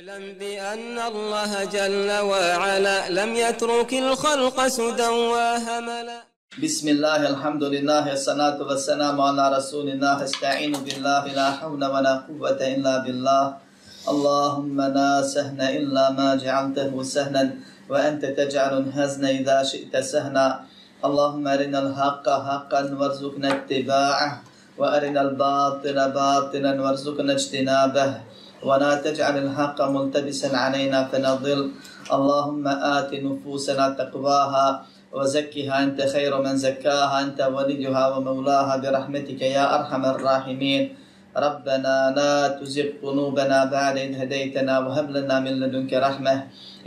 اعلم بأن الله جل وعلا لم يترك الخلق سدى وهملا. بسم الله الحمد لله الصلاة والسلام على رسول الله. استعين بالله لا حول ولا قوة إلا بالله. اللهم لا سهل إلا ما جعلته سهلا وأنت تجعل الهزن إذا شئت سهلا اللهم أرنا الحق حقا وارزقنا اتباعه وأرنا الباطل باطلا وارزقنا اجتنابه. ولا تجعل الحق ملتبسا علينا فنضل. اللهم آت نفوسنا تقواها وزكها أنت خير من زكاها. أنت وليها ومولاها برحمتك يا أرحم الراحمين. ربنا لا تزغ قلوبنا بعد إذ هديتنا وهب لنا من لدنك رحمة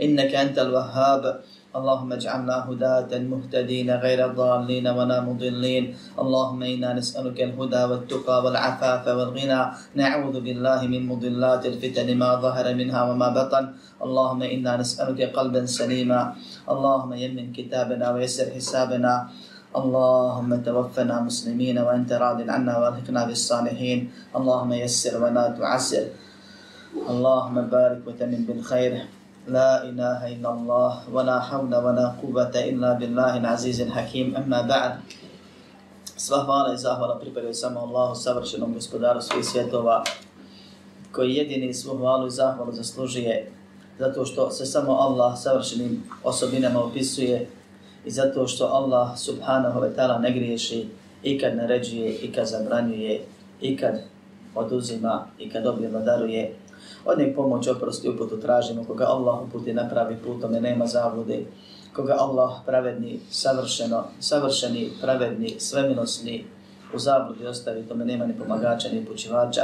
إنك أنت الوهاب. اللهم اجعلنا هداة مهتدين غير ضالين ولا مضلين. اللهم إنا نسألك الهدى والتقى والعفاف والغنى. نعوذ بالله من مضلات الفتن ما ظهر منها وما بطن. اللهم إنا نسألك قلبا سليما. اللهم يمن كتابنا ويسر حسابنا. اللهم توفنا مسلمين وأنت راض عنا وألحقنا بالصالحين. اللهم يسر ولا تعسر. اللهم بارك وتمن بالخير. لا إله إلا الله ولا حول ولا قوة إلا بالله العزيز الحكيم أما بعد Sva hvala i zahvala pripadaju samo Allahu, savršenom gospodaru svih svjetova, koji jedini svu hvalu i zahvalu zaslužuje zato što se samo Allah savršenim osobinama opisuje i zato što Allah subhanahu wa ta'ala ne griješi i kad naređuje, i kad zabranjuje, i kad oduzima, i kad obilno daruje. Od njeg pomoć oprosti uputu tražimo, koga Allah uputi na pravi put, nema zavlude. Koga Allah pravedni, savršeno, savršeni, pravedni, sveminosni, u zabludi ostavi, tome nema ni pomagača, ni počivača.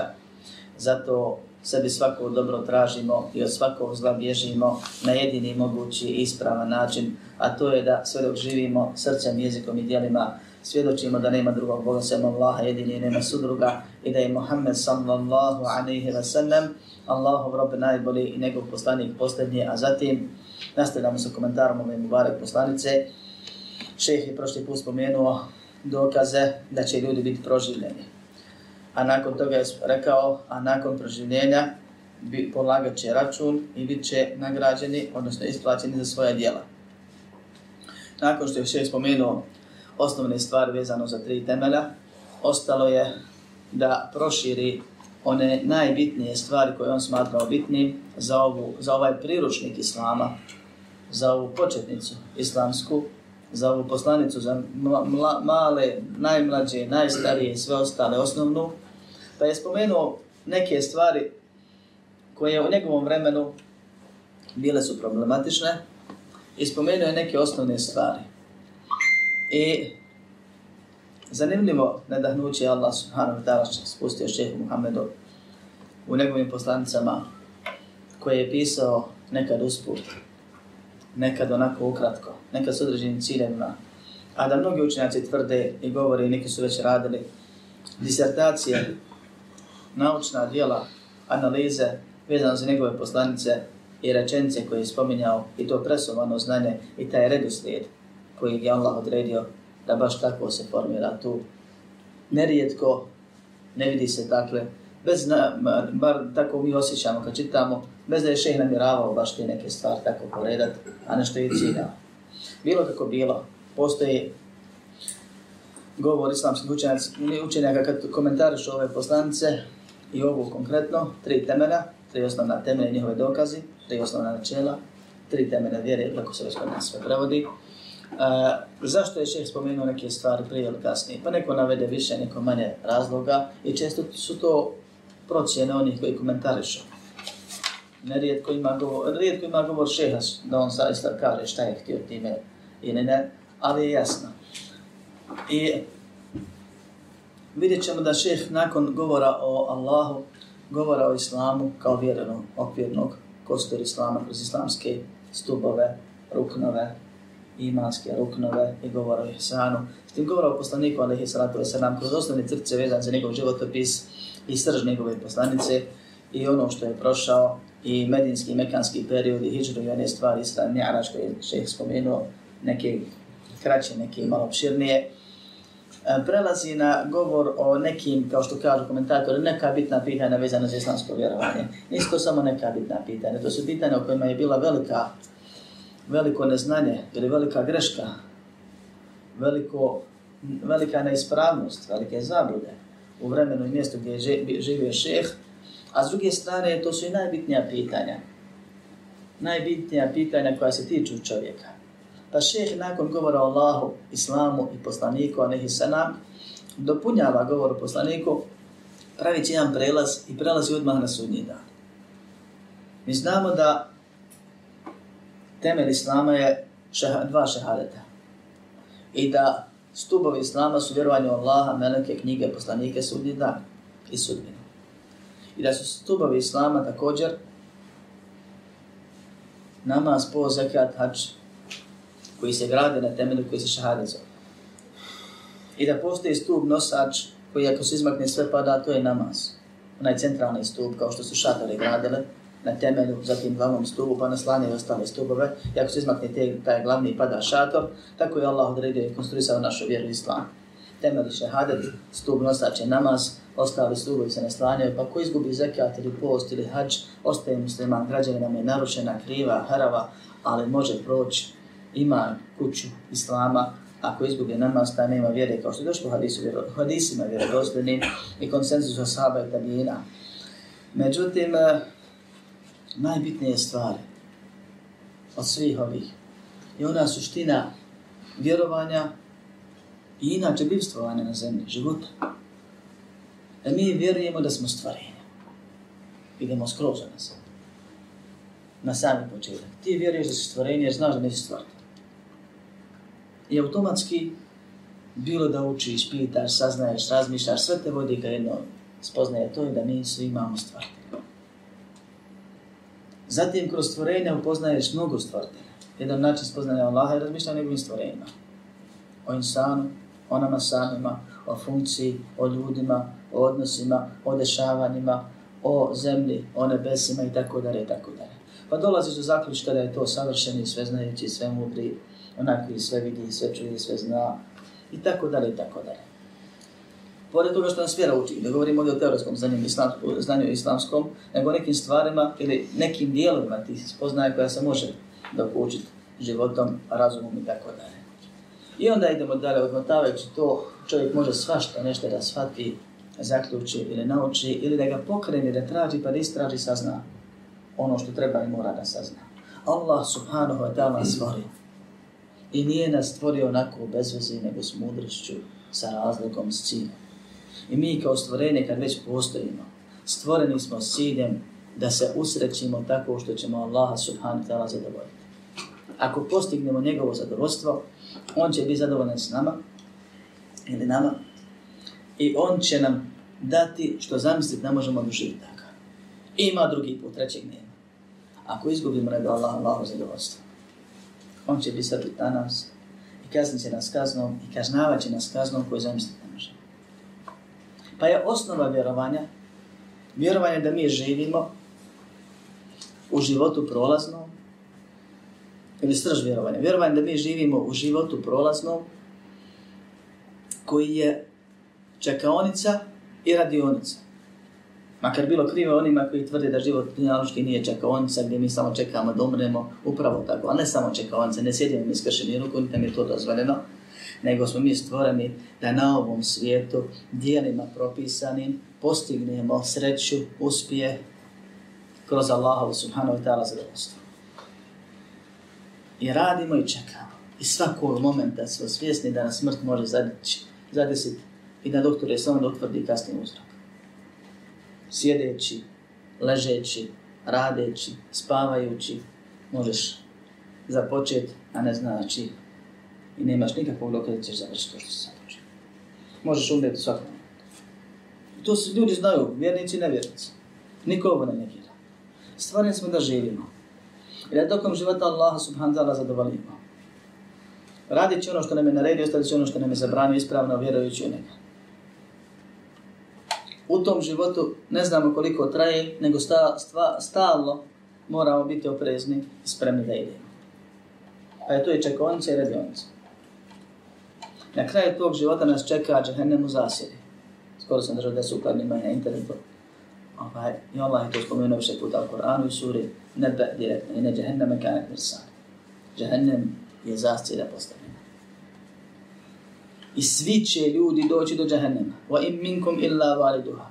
Zato sebi svako dobro tražimo i od svakog zla bježimo na jedini mogući ispravan način, a to je da sve dok živimo srcem, jezikom i dijelima svjedočimo da nema drugog Boga sem Allaha, jedini i nema sudruga i da je Muhammed sallallahu alaihi wa sallam Allahov rob najbolji i njegov poslanik posljednji, a zatim nastavljamo sa komentarom ove Mubarek poslanice. Šeh je prošli put spomenuo dokaze da će ljudi biti proživljeni. A nakon toga je rekao, a nakon proživljenja bi polagat će račun i bit će nagrađeni, odnosno isplaćeni za svoje dijela. Nakon što je šeh spomenuo osnovne stvari vezano za tri temelja, ostalo je da proširi one najbitnije stvari koje on smatrao bitnim za, ovu, za ovaj priručnik Islama, za ovu početnicu islamsku, za ovu poslanicu, za mla, male, najmlađe, najstarije i sve ostale osnovnu, pa je spomenuo neke stvari koje u njegovom vremenu bile su problematične i spomenuo je neke osnovne stvari. I zanimljivo nadahnuće Allah subhanahu wa ta'ala spustio šehu Muhammedu u njegovim poslanicama koje je pisao nekad usput, nekad onako ukratko, nekad s određenim ciljevima, a da mnogi učenjaci tvrde i govore neki su već radili disertacije, naučna dijela, analize vezano za njegove poslanice i rečenice koje je spominjao i to presovano znanje i taj redoslijed koji je Allah odredio da baš tako se formira tu. Nerijetko ne vidi se dakle, bez na, bar tako mi osjećamo kad čitamo, bez da je šeh namiravao baš te neke stvari tako poredat, a nešto je ciljao. Bilo kako bilo, postoji govor islamskih učenjaka kad komentariš ove poslanice i ovu konkretno, tri temena, tri osnovna temelja njihove dokazi, tri osnovna načela, tri temena vjere, kako se već kod nas sve prevodi. A, zašto je šeh spomenuo neke stvari prije ili kasnije? Pa neko navede više, neko manje razloga i često su to procjene onih koji komentarišu. Nerijetko ima govor, rijetko ima govor šeha da on zaista kaže šta je htio time ili ne, ali je jasno. I vidjet ćemo da šef nakon govora o Allahu, govora o Islamu kao vjerenom okvirnog kostor Islama kroz islamske stubove, ruknove, imanske ruknove i govora o Ihsanu. S tim govora o poslaniku, alaihi salatu wasalam, kroz osnovne crce vezan za njegov životopis i srž njegove poslanice i ono što je prošao i medinski i mekanski period i hijđru i one stvari sa Mi'raž koji je šeh spomenuo, neke kraće, neke malo obširnije. E, prelazi na govor o nekim, kao što kažu komentatori, neka bitna pitanja vezana za islamsko vjerovanje. Nisu to samo neka bitna pitanja, to su pitanja o kojima je bila velika, veliko neznanje ili velika greška, veliko, velika neispravnost, velike zablude u vremenu i mjestu gdje je živio šeh, a s druge strane to su i najbitnija pitanja. Najbitnija pitanja koja se tiču čovjeka. Pa šeh nakon govora o Allahu, Islamu i poslaniku, a sanam, dopunjava govor o poslaniku, pravi jedan prelaz i prelazi odmah na sudnji dan. Mi znamo da temelj Islama je šeha, dva šehadeta. I da stubovi Islama su vjerovanje u Allaha, meleke, knjige, poslanike, sudnji dan i sudbinu. I da su stubovi Islama također namaz, po, zekat, hač, koji se grade na temelju koji se šehadet zove. I da postoji stup nosač koji ako se izmakne sve pada, to je namaz. Onaj centralni stup kao što su šatore gradile na temelju, zatim glavnom stubu, pa naslane i ostale stubove. I ako se izmakne te, taj glavni pada šator, tako je Allah odredio i konstruisao našu vjeru islam. Temelj šehadet, stub nosač je namaz, ostali stubovi se naslanjaju, pa ko izgubi zekat ili post ili hađ, ostaje musliman, građanima je narušena, kriva, harava, ali može proći ima kuću islama, ako izgubi namaz, taj nema vjere, kao što je došlo hadisu, vjero, hadisima vjerodostojnim i konsenzus osaba i tabijina. Međutim, eh, najbitnije stvari od svih ovih je ona suština vjerovanja i inače bivstvovanja na zemlji, života. Da mi vjerujemo da smo stvareni. Idemo skroz na sebe. Na sami početak. Ti vjeruješ da si stvarenje jer znaš da nisi stvarten i automatski bilo da učiš, pitaš, saznaješ, razmišljaš, sve te vodi ka jedno spoznaje to i da mi svi imamo stvartine. Zatim kroz stvorenja upoznaješ mnogo stvartine. Jedan način spoznaje Allaha je razmišljanje o njegovim stvorenjima. O insanu, o nama samima, o funkciji, o ljudima, o odnosima, o dešavanjima, o zemlji, o nebesima i tako dalje, tako dalje. Pa dolaziš do zaključka da je to savršeni, sveznajući, sve mudri, onaj koji sve vidi, sve čuje, sve zna, i tako dalje, i tako dalje. Pored toga što nas vjera uči, ne govorimo ovdje o teoretskom znanju, islam, znanju islamskom, nego nekim stvarima ili nekim dijelovima tih spoznaje koja se može dokučiti životom, razumom i tako dalje. I onda idemo dalje, odmotavajući to, čovjek može svašta nešto da shvati, zaključi ili nauči, ili da ga pokreni, da traži, pa da istraži, sazna ono što treba i mora da sazna. Allah subhanahu wa ta'ala stvorio i nije nas stvorio onako bez veze, nego s mudrošću, sa razlogom, s ciljem. I mi kao stvorenje, kad već postojimo, stvoreni smo s ciljem da se usrećimo tako što ćemo Allaha subhanahu ta'ala zadovoljiti. Ako postignemo njegovo zadovoljstvo, on će biti zadovoljan s nama ili nama i on će nam dati što zamisliti ne možemo doživjeti tako. Ima drugi put, trećeg nema. Ako izgubimo nego Allah, Allahu zadovoljstvo on će biti srpit na nas i kaznit će nas kaznom i kažnavaće nas kaznom koju zamisliti. Pa je osnova vjerovanja, vjerovanje da mi živimo u životu prolaznom, ili srž vjerovanja, vjerovanje da mi živimo u životu prolaznom, koji je čekaonica i radionica. Makar bilo krivo onima koji tvrde da život dunjaloški nije čekaonica gdje mi samo čekamo da umremo, upravo tako, a ne samo čekaonica, ne sjedimo mi skršeni ruku, niti je to dozvoljeno, nego smo mi stvoreni da na ovom svijetu dijelima propisanim postignemo sreću, uspije kroz Allahovu subhanahu wa ta'ala zadovoljstvo. I radimo i čekamo. I svakog momenta smo svjesni da nas smrt može zadesiti i da doktor je samo da utvrdi kasni uzrok sjedeći, ležeći, radeći, spavajući, možeš započeti, a ne znači i nemaš nikakvog doka da ćeš završiti to što se započeo. Možeš umreti svakom momentu. To se ljudi znaju, vjernici i nevjernici. Niko ovo ne negira. Stvarni smo da živimo. I da dokom života Allaha subhanahu ta'ala zadovoljimo. Radit ono što nam je naredio, ostavit ono što nam je zabranio ispravno, vjerujući u njega u tom životu ne znamo koliko traje, nego sta, stva, stalno moramo biti oprezni i spremni da idemo. Pa je to i čekonica i radionica. Na kraju tog života nas čeka džehennem u zasjedi. Skoro sam držao desu su ukladni na internetu. Ovaj, I Allah je to spomenuo više puta u Koranu i suri nebe direktno. I ne džehenneme kanek mirsan. Džehennem je zasjeda postavljena. I svi će ljudi doći do džehennema. Wa im minkum illa validuha.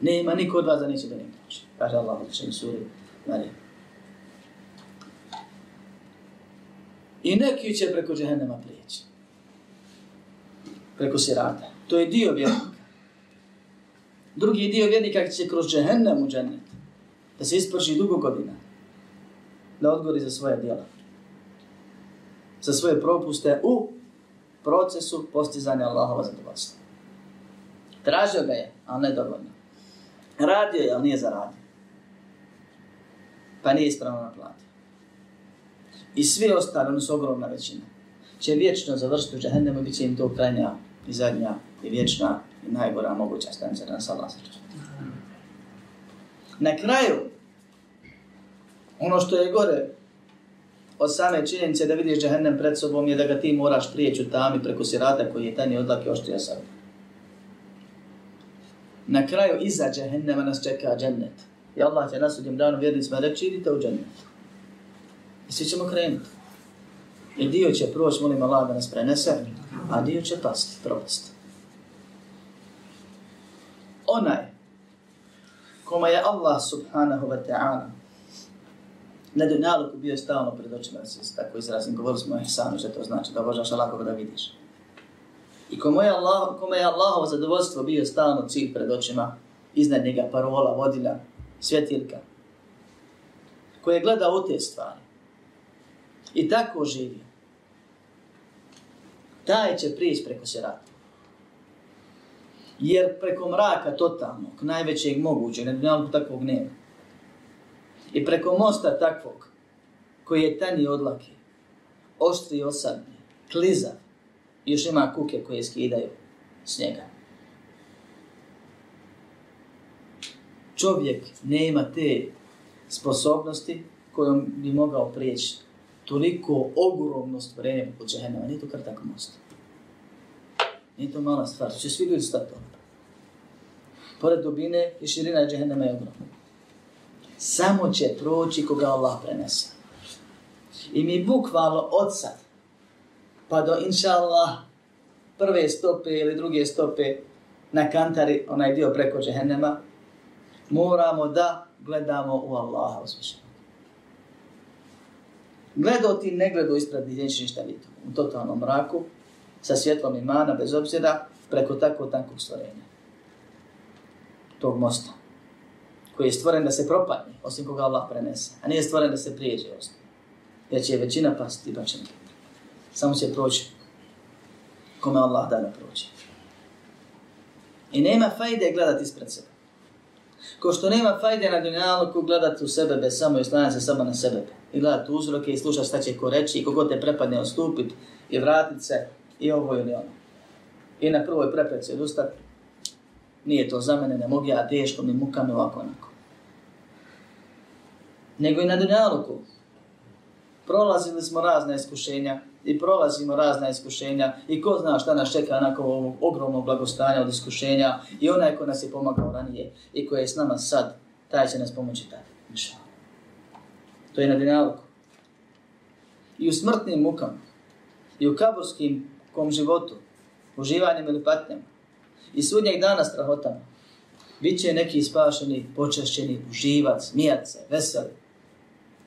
Nema niko od vas da neće do njega doći. Kaže Allah u tešem suri Marijem. I neki će preko džehennema prijeći. Preko sirata. To je dio vjernika. Drugi dio vjernika će kroz džehennem u džennet. Da se isprši dugo godina. Da odgori za svoje djela. Za svoje propuste u procesu postizanja Allahova zadovoljstva. Tražio ga je, ali ne dovoljno. Radio je, ali nije zaradio. Pa nije ispravno naplatio. I svi ostali, ono su ogromna većina, će vječno završiti u džahennemu i bit će im to krajnja i zadnja i vječna i najgora moguća stanica da nas Allah Na kraju, ono što je gore od same činjenice da vidiš džahennem pred sobom je da ga ti moraš prijeći u tami preko sirata koji je tani odlak i oštrija sad. Na kraju iza džahennema nas čeka džennet. I Allah će nas u djemdanu vjernicima reći idite u džennet. I svi ćemo krenuti. I dio će proći, molim Allah da nas prenese, a dio će pasti, propasti. Onaj koma je Allah subhanahu wa ta'ala na dunjaluku bio stalno pred očima, da se tako izrazim, govorili smo o ihsanu, što to znači, da obožaš Allah da vidiš. I kome je, Allah, kome je Allahovo zadovoljstvo bio stalno cilj pred očima, iznad njega parola, vodilja, svjetilka, koji je gledao u te stvari i tako živi, taj će prići preko sirata. Jer preko mraka totalnog, najvećeg mogućeg, ne dunjalku takvog nema, i preko mosta takvog, koji je tani odlake, oštri i osadni, klizav, još ima kuke koje skidaju s njega. Čovjek nema te sposobnosti kojom bi mogao prijeći toliko ogromno stvorenje poput džehennema. Nije to kar most. Nije to mala stvar. Će svi ljudi stati ono. Pored dubine i širina džehennema je ogromna. Samo će proći koga Allah prenese. I mi bukvalno od sad pa do inša Allah prve stope ili druge stope na kantari, onaj dio preko džehennema, moramo da gledamo u Allaha uzvišenja. Gledao ti ne gledao ispred i neće ništa vidio. U totalnom mraku, sa svjetlom imana, bez obzira, preko tako tankog stvorenja. Tog mosta. Koji je stvoren da se propadne, osim koga Allah prenese. A nije stvoren da se prijeđe osim. Jer će većina pasti i bačena. Samo će proći kome Allah da da proći. I nema fajde gledati ispred sebe. Ko što nema fajde na dunjalu gledati u sebe bez samo i slanja se samo na sebe i gledati uzroke i slušati šta će ko reći i kogod te prepadne ostupit i vratit se i ovo ili ono, ono. I na prvoj prepreci odustati. Nije to za mene, ne mogu ja teško, mi muka mi ovako onako. Nego i na dunjaluku. Prolazili smo razne iskušenja i prolazimo razne iskušenja i ko zna šta nas čeka nakon ovog ogromnog blagostanja od iskušenja i onaj ko nas je pomagao ranije i koji je s nama sad, taj će nas pomoći tada. To je na dinalogu. I u smrtnim mukama, i u kaburskim kom životu, uživanjem ili patnjama, i sudnjeg dana strahotama, bit će neki spašeni, počašćeni, uživac, smijat se, veseli,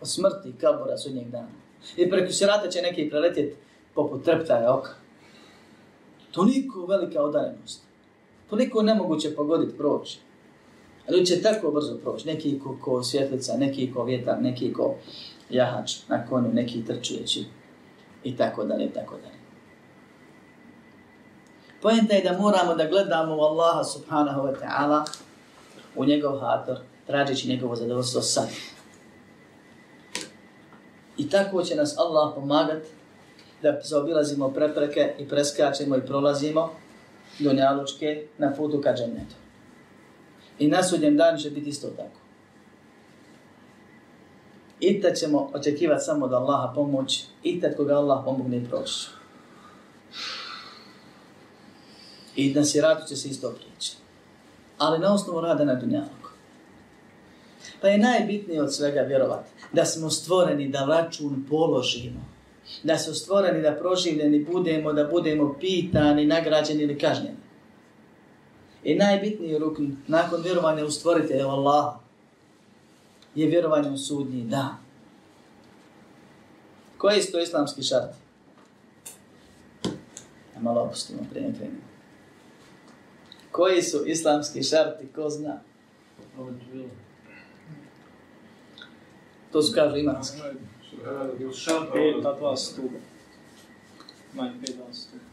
o smrti kabura sudnjeg dana. I preko sirata će neki preletjeti poput trptaja oka. Toliko velika odarenost. Toliko nemoguće pogoditi proći. Ali će tako brzo proći. Neki ko, ko svjetlica, neki ko vjetar, neki ko jahač na konju, neki trčujeći i tako dalje, i tako dalje. Pojenta je da moramo da gledamo u Allaha subhanahu wa ta'ala u njegov hator, tražeći njegovo zadovoljstvo sad. I tako će nas Allah pomagati da zaobilazimo prepreke i preskačemo i prolazimo do njalučke na putu ka džennetu. I na sudnjem danu će biti isto tako. I tad ćemo očekivati samo da Allaha pomoć, i tad koga Allah pomogne i proći. I na siratu će se isto prijeći. Ali na osnovu rada na dunjavku. Pa je najbitnije od svega vjerovati da smo stvoreni da račun položimo. Da smo stvoreni da proživljeni budemo, da budemo pitani, nagrađeni ili kažnjeni. I najbitniji ruk nakon vjerovanja u stvoritelja Allah je vjerovanje u sudnji dan. Koji su to islamski šarti? Ja malo opustimo prije krenimo. Koji su islamski šarti, ko zna? To su kažu imanski. Šart pet, ta dva stuba. Manje pet, dva stuba.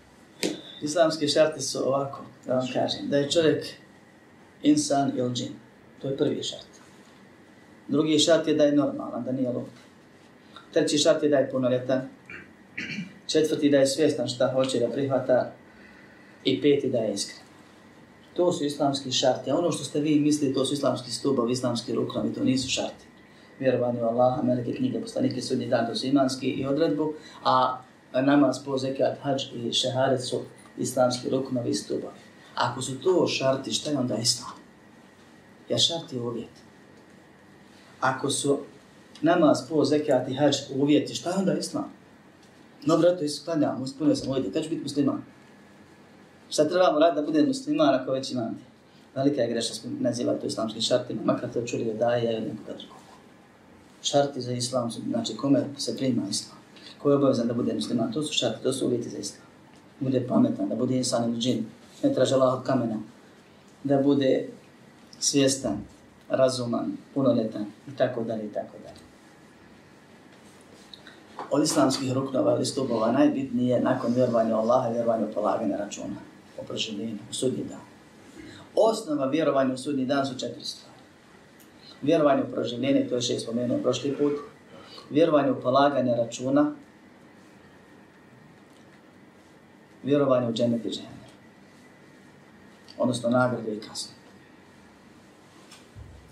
Islamski šarti su ovako, da vam kažem, da je čovjek insan ili džin. To je prvi šart. Drugi šart je da je normalan, da nije lud. Treći šart je da je punoljetan. Četvrti da je svjestan šta hoće da prihvata. I peti da je iskren. To su islamski šarti. A ono što ste vi mislili, to su islamski stubovi, islamski ruknovi, to nisu šarti vjerovanje u Allaha, meleke knjige, poslanike, sudnji dan, to su imanski i odredbu, a namaz, po zekat, hađ i šeharet su islamski ruknovi i stubovi. Ako su to šarti, šta je onda islam? Ja šarti uvjet. Ako su namaz, po zekat i hađ uvjeti, šta je onda islam? No, brato, isklanjam, uspunio sam ovdje, kada ću biti musliman? Šta trebamo raditi da budem musliman ako već imam? Velika je grešna nazivati to islamskim šartima, makar to čuli da daje od nekoga drugog šarti za islam, znači kome se prima islam, ko je obavezan da bude musliman, to su šarti, to su uvjeti za islam. Bude pametan, da bude insan ili džin, ne traži Allah od kamena, da bude svjestan, razuman, punoljetan i tako dalje i tako dalje. Od islamskih ruknova ili stubova najbitnije nakon vjerovanja Allaha i vjerovanja polaganja polaganje računa, o u sudnji dan. Osnova vjerovanja u sudnji dan su četiri stvari vjerovanje u proživljenje, to je še spomenuo prošli put, vjerovanje u polaganje računa, vjerovanje u dženet i dženet. Odnosno nagrade i kazne.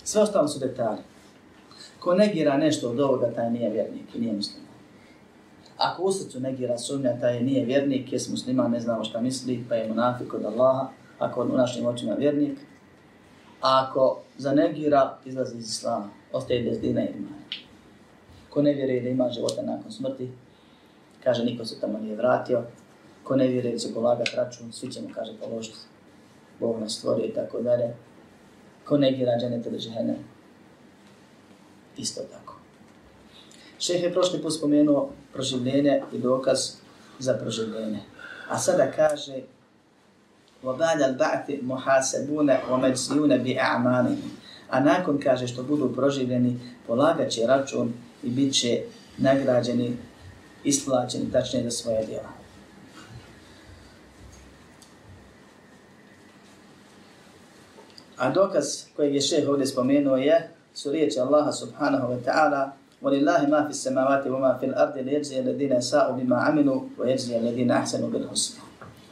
Sve ostalo su detalje. Ko negira nešto od ovoga, taj nije vjernik i nije musliman. Ako u srcu negira sumnja, taj nije vjernik, jes musliman, ne znamo šta misli, pa je monafik od Allaha, ako u našim očima vjernik, A ako zanegira, izlazi iz islama, ostaje bez dina i imana. Ko ne vjeruje da ima života nakon smrti, kaže niko se tamo nije vratio. Ko ne vjeruje da će polagati račun, svi će mu kaže položiti. Bog nas stvorio i tako dalje. Ko ne vjeruje dženete ili žene, isto tako. Šeh je prošli put spomenuo proživljenje i dokaz za proživljenje. A sada kaže وَبَعْدَ الْبَعْتِ مُحَاسَبُونَ وَمَجْزِيُونَ بِأَعْمَانِهِمْ A nakon kaže što budu proživljeni, polagat će račun i bit će nagrađeni, isplaćeni tačnije za svoje djela. A dokaz koji je šeh ovdje spomenuo je, su riječi Allaha subhanahu wa ta'ala وَلِلَّهِ مَا فِي السَّمَوَاتِ وَمَا فِي الْأَرْضِ لِيَجْزِيَ الَّذِينَ سَاءُ بِمَا عَمِنُوا وَيَجْزِيَ الَّذِينَ أَحْسَنُوا بِالْحُسْنِ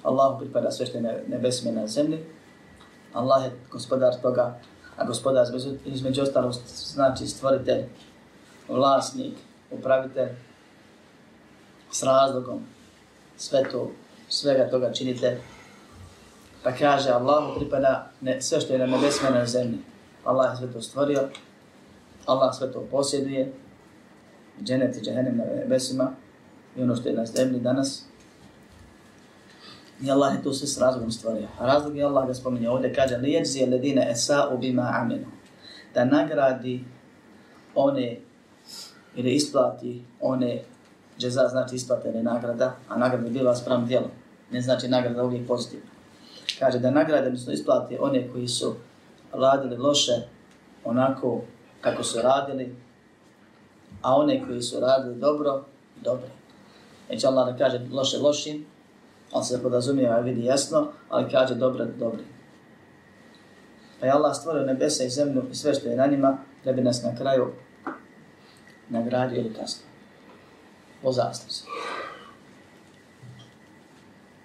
Allahu pripada sve što je nebesme na zemlji. Allah je gospodar toga, a gospodar između ostalog znači stvoritelj, vlasnik, upravitelj, s razlogom, sve to, svega toga činite. Pa kaže, Allahu pripada ne, sve što je na nebesme na zemlji. Allah je sve to stvorio, Allah sve to posjeduje, dženet i džehennem na nebesima i ono što je na zemlji danas, I Allah je to sve s razlogom stvorio. A razlog je Allah ga spominje ovdje, kaže li jedzije ledine esa'u bima aminu. Da nagradi one ili isplati one džeza znači isplatene nagrada, a nagrada je bila sprem djelom. Ne znači nagrada uvijek pozitivna. Kaže da nagrade, odnosno isplate one koji su radili loše onako kako su radili, a one koji su radili dobro, dobro. Neće Allah da kaže loše lošim, on se podrazumijeva vidi jasno, ali kaže dobro dobri. Pa je Allah stvorio nebesa i zemlju i sve što je na njima, da bi nas na kraju nagradio ili kasno. Po zastavci.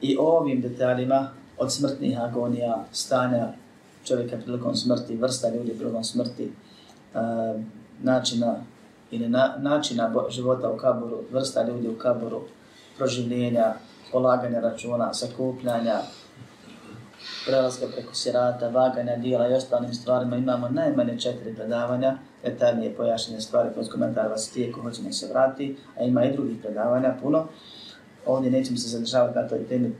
I ovim detaljima od smrtnih agonija, stanja čovjeka prilikom smrti, vrsta ljudi prilikom smrti, eh, načina ili na, načina života u kaboru, vrsta ljudi u kaboru, proživljenja, polaganja računa, sakupljanja, prelaska preko sirata, vaganja dijela i ostalim stvarima imamo najmanje četiri predavanja, detaljnije pojašnjene stvari kroz komentar vas tije ko se vrati, a ima i drugih predavanja puno. Ovdje nećemo se zadržavati na toj temi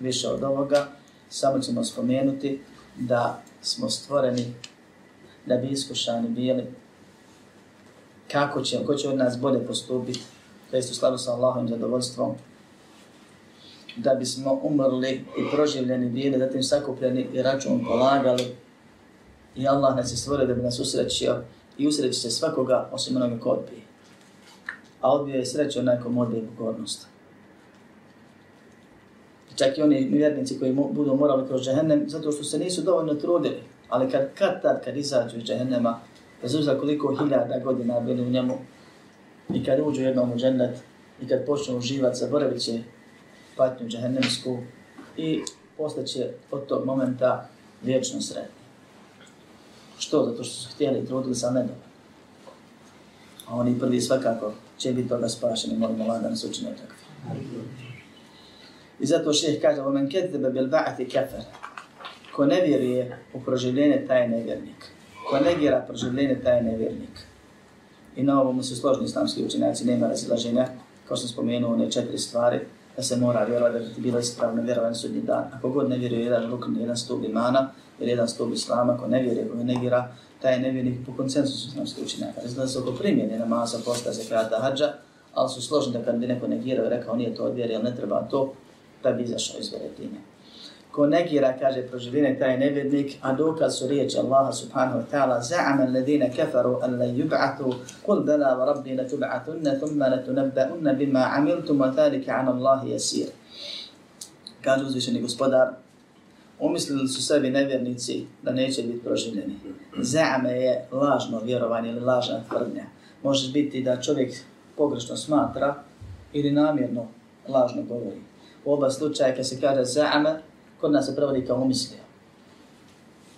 više od ovoga, samo ćemo spomenuti da smo stvoreni da bi iskušani bili kako će, ko će od nas bolje postupiti, to jest u skladu sa Allahovim zadovoljstvom, da bismo umrli i proživljeni bili, da tim sakupljeni i račun polagali i Allah nas je stvorio da bi nas usrećio i usreći se svakoga osim onoga ko odbije. A odbije je sreće onaj kom odbije pokornost. Čak i oni vjernici koji budu morali kroz džehennem zato što se nisu dovoljno trudili. Ali kad, kad tad, kad izađu iz džehennema, bez uzra koliko hiljada godina bili u njemu i kad uđu jednom u džennet i kad počnu uživati, zaboravit će patnju džehennemsku i postaće će od tog momenta vječno sretni. Što? Zato što su htjeli i trudili sa nedom. A oni prvi svakako će biti toga spašeni, molimo Allah da nas učine takvi. I zato šeheh kaže, omen kedebe bil ba'ati kefer. Ko ne vjeruje u proživljenje, taj je nevjernik. Ko negira proživljenje, taj je nevjernik. I na ovom su složni islamski učenjaci, nema razilaženja, kao što sam spomenuo, one četiri stvari, da se mora vjerovati da je bilo ispravno vjerovanje sudnji dan. Ako god ne vjeruje jedan rukn, jedan stup imana, ili jedan stup islama, ako ne vjeruje, ako ne negira, taj je nevjernik po konsensusu islamskih učenjaka. Znači da se oko primjene namaza, posta, zekrata, hađa, ali su složni da kad bi neko negirao i rekao nije to od vjere, ne treba to, da bi izašao iz vjere. Ko negira, kaže, proživljene taj nevjednik, a dokaz su riječi Allaha subhanahu wa ta'ala, za'ama alladine kafaru an la yub'atu, kul bela wa rabbi la tub'atunna, thumma la tunabba'unna bima amiltum, wa thalika an Allahi jasir. Kaže uzvišeni gospodar, umislili su sebi nevjernici da neće biti proživljeni. Za'ama je lažno vjerovanje ili lažna tvrdnja. Može biti da čovjek pogrešno smatra ili namjerno lažno govori. U oba slučaja kad se kaže za'ama, kod nas se prevodi kao umislio.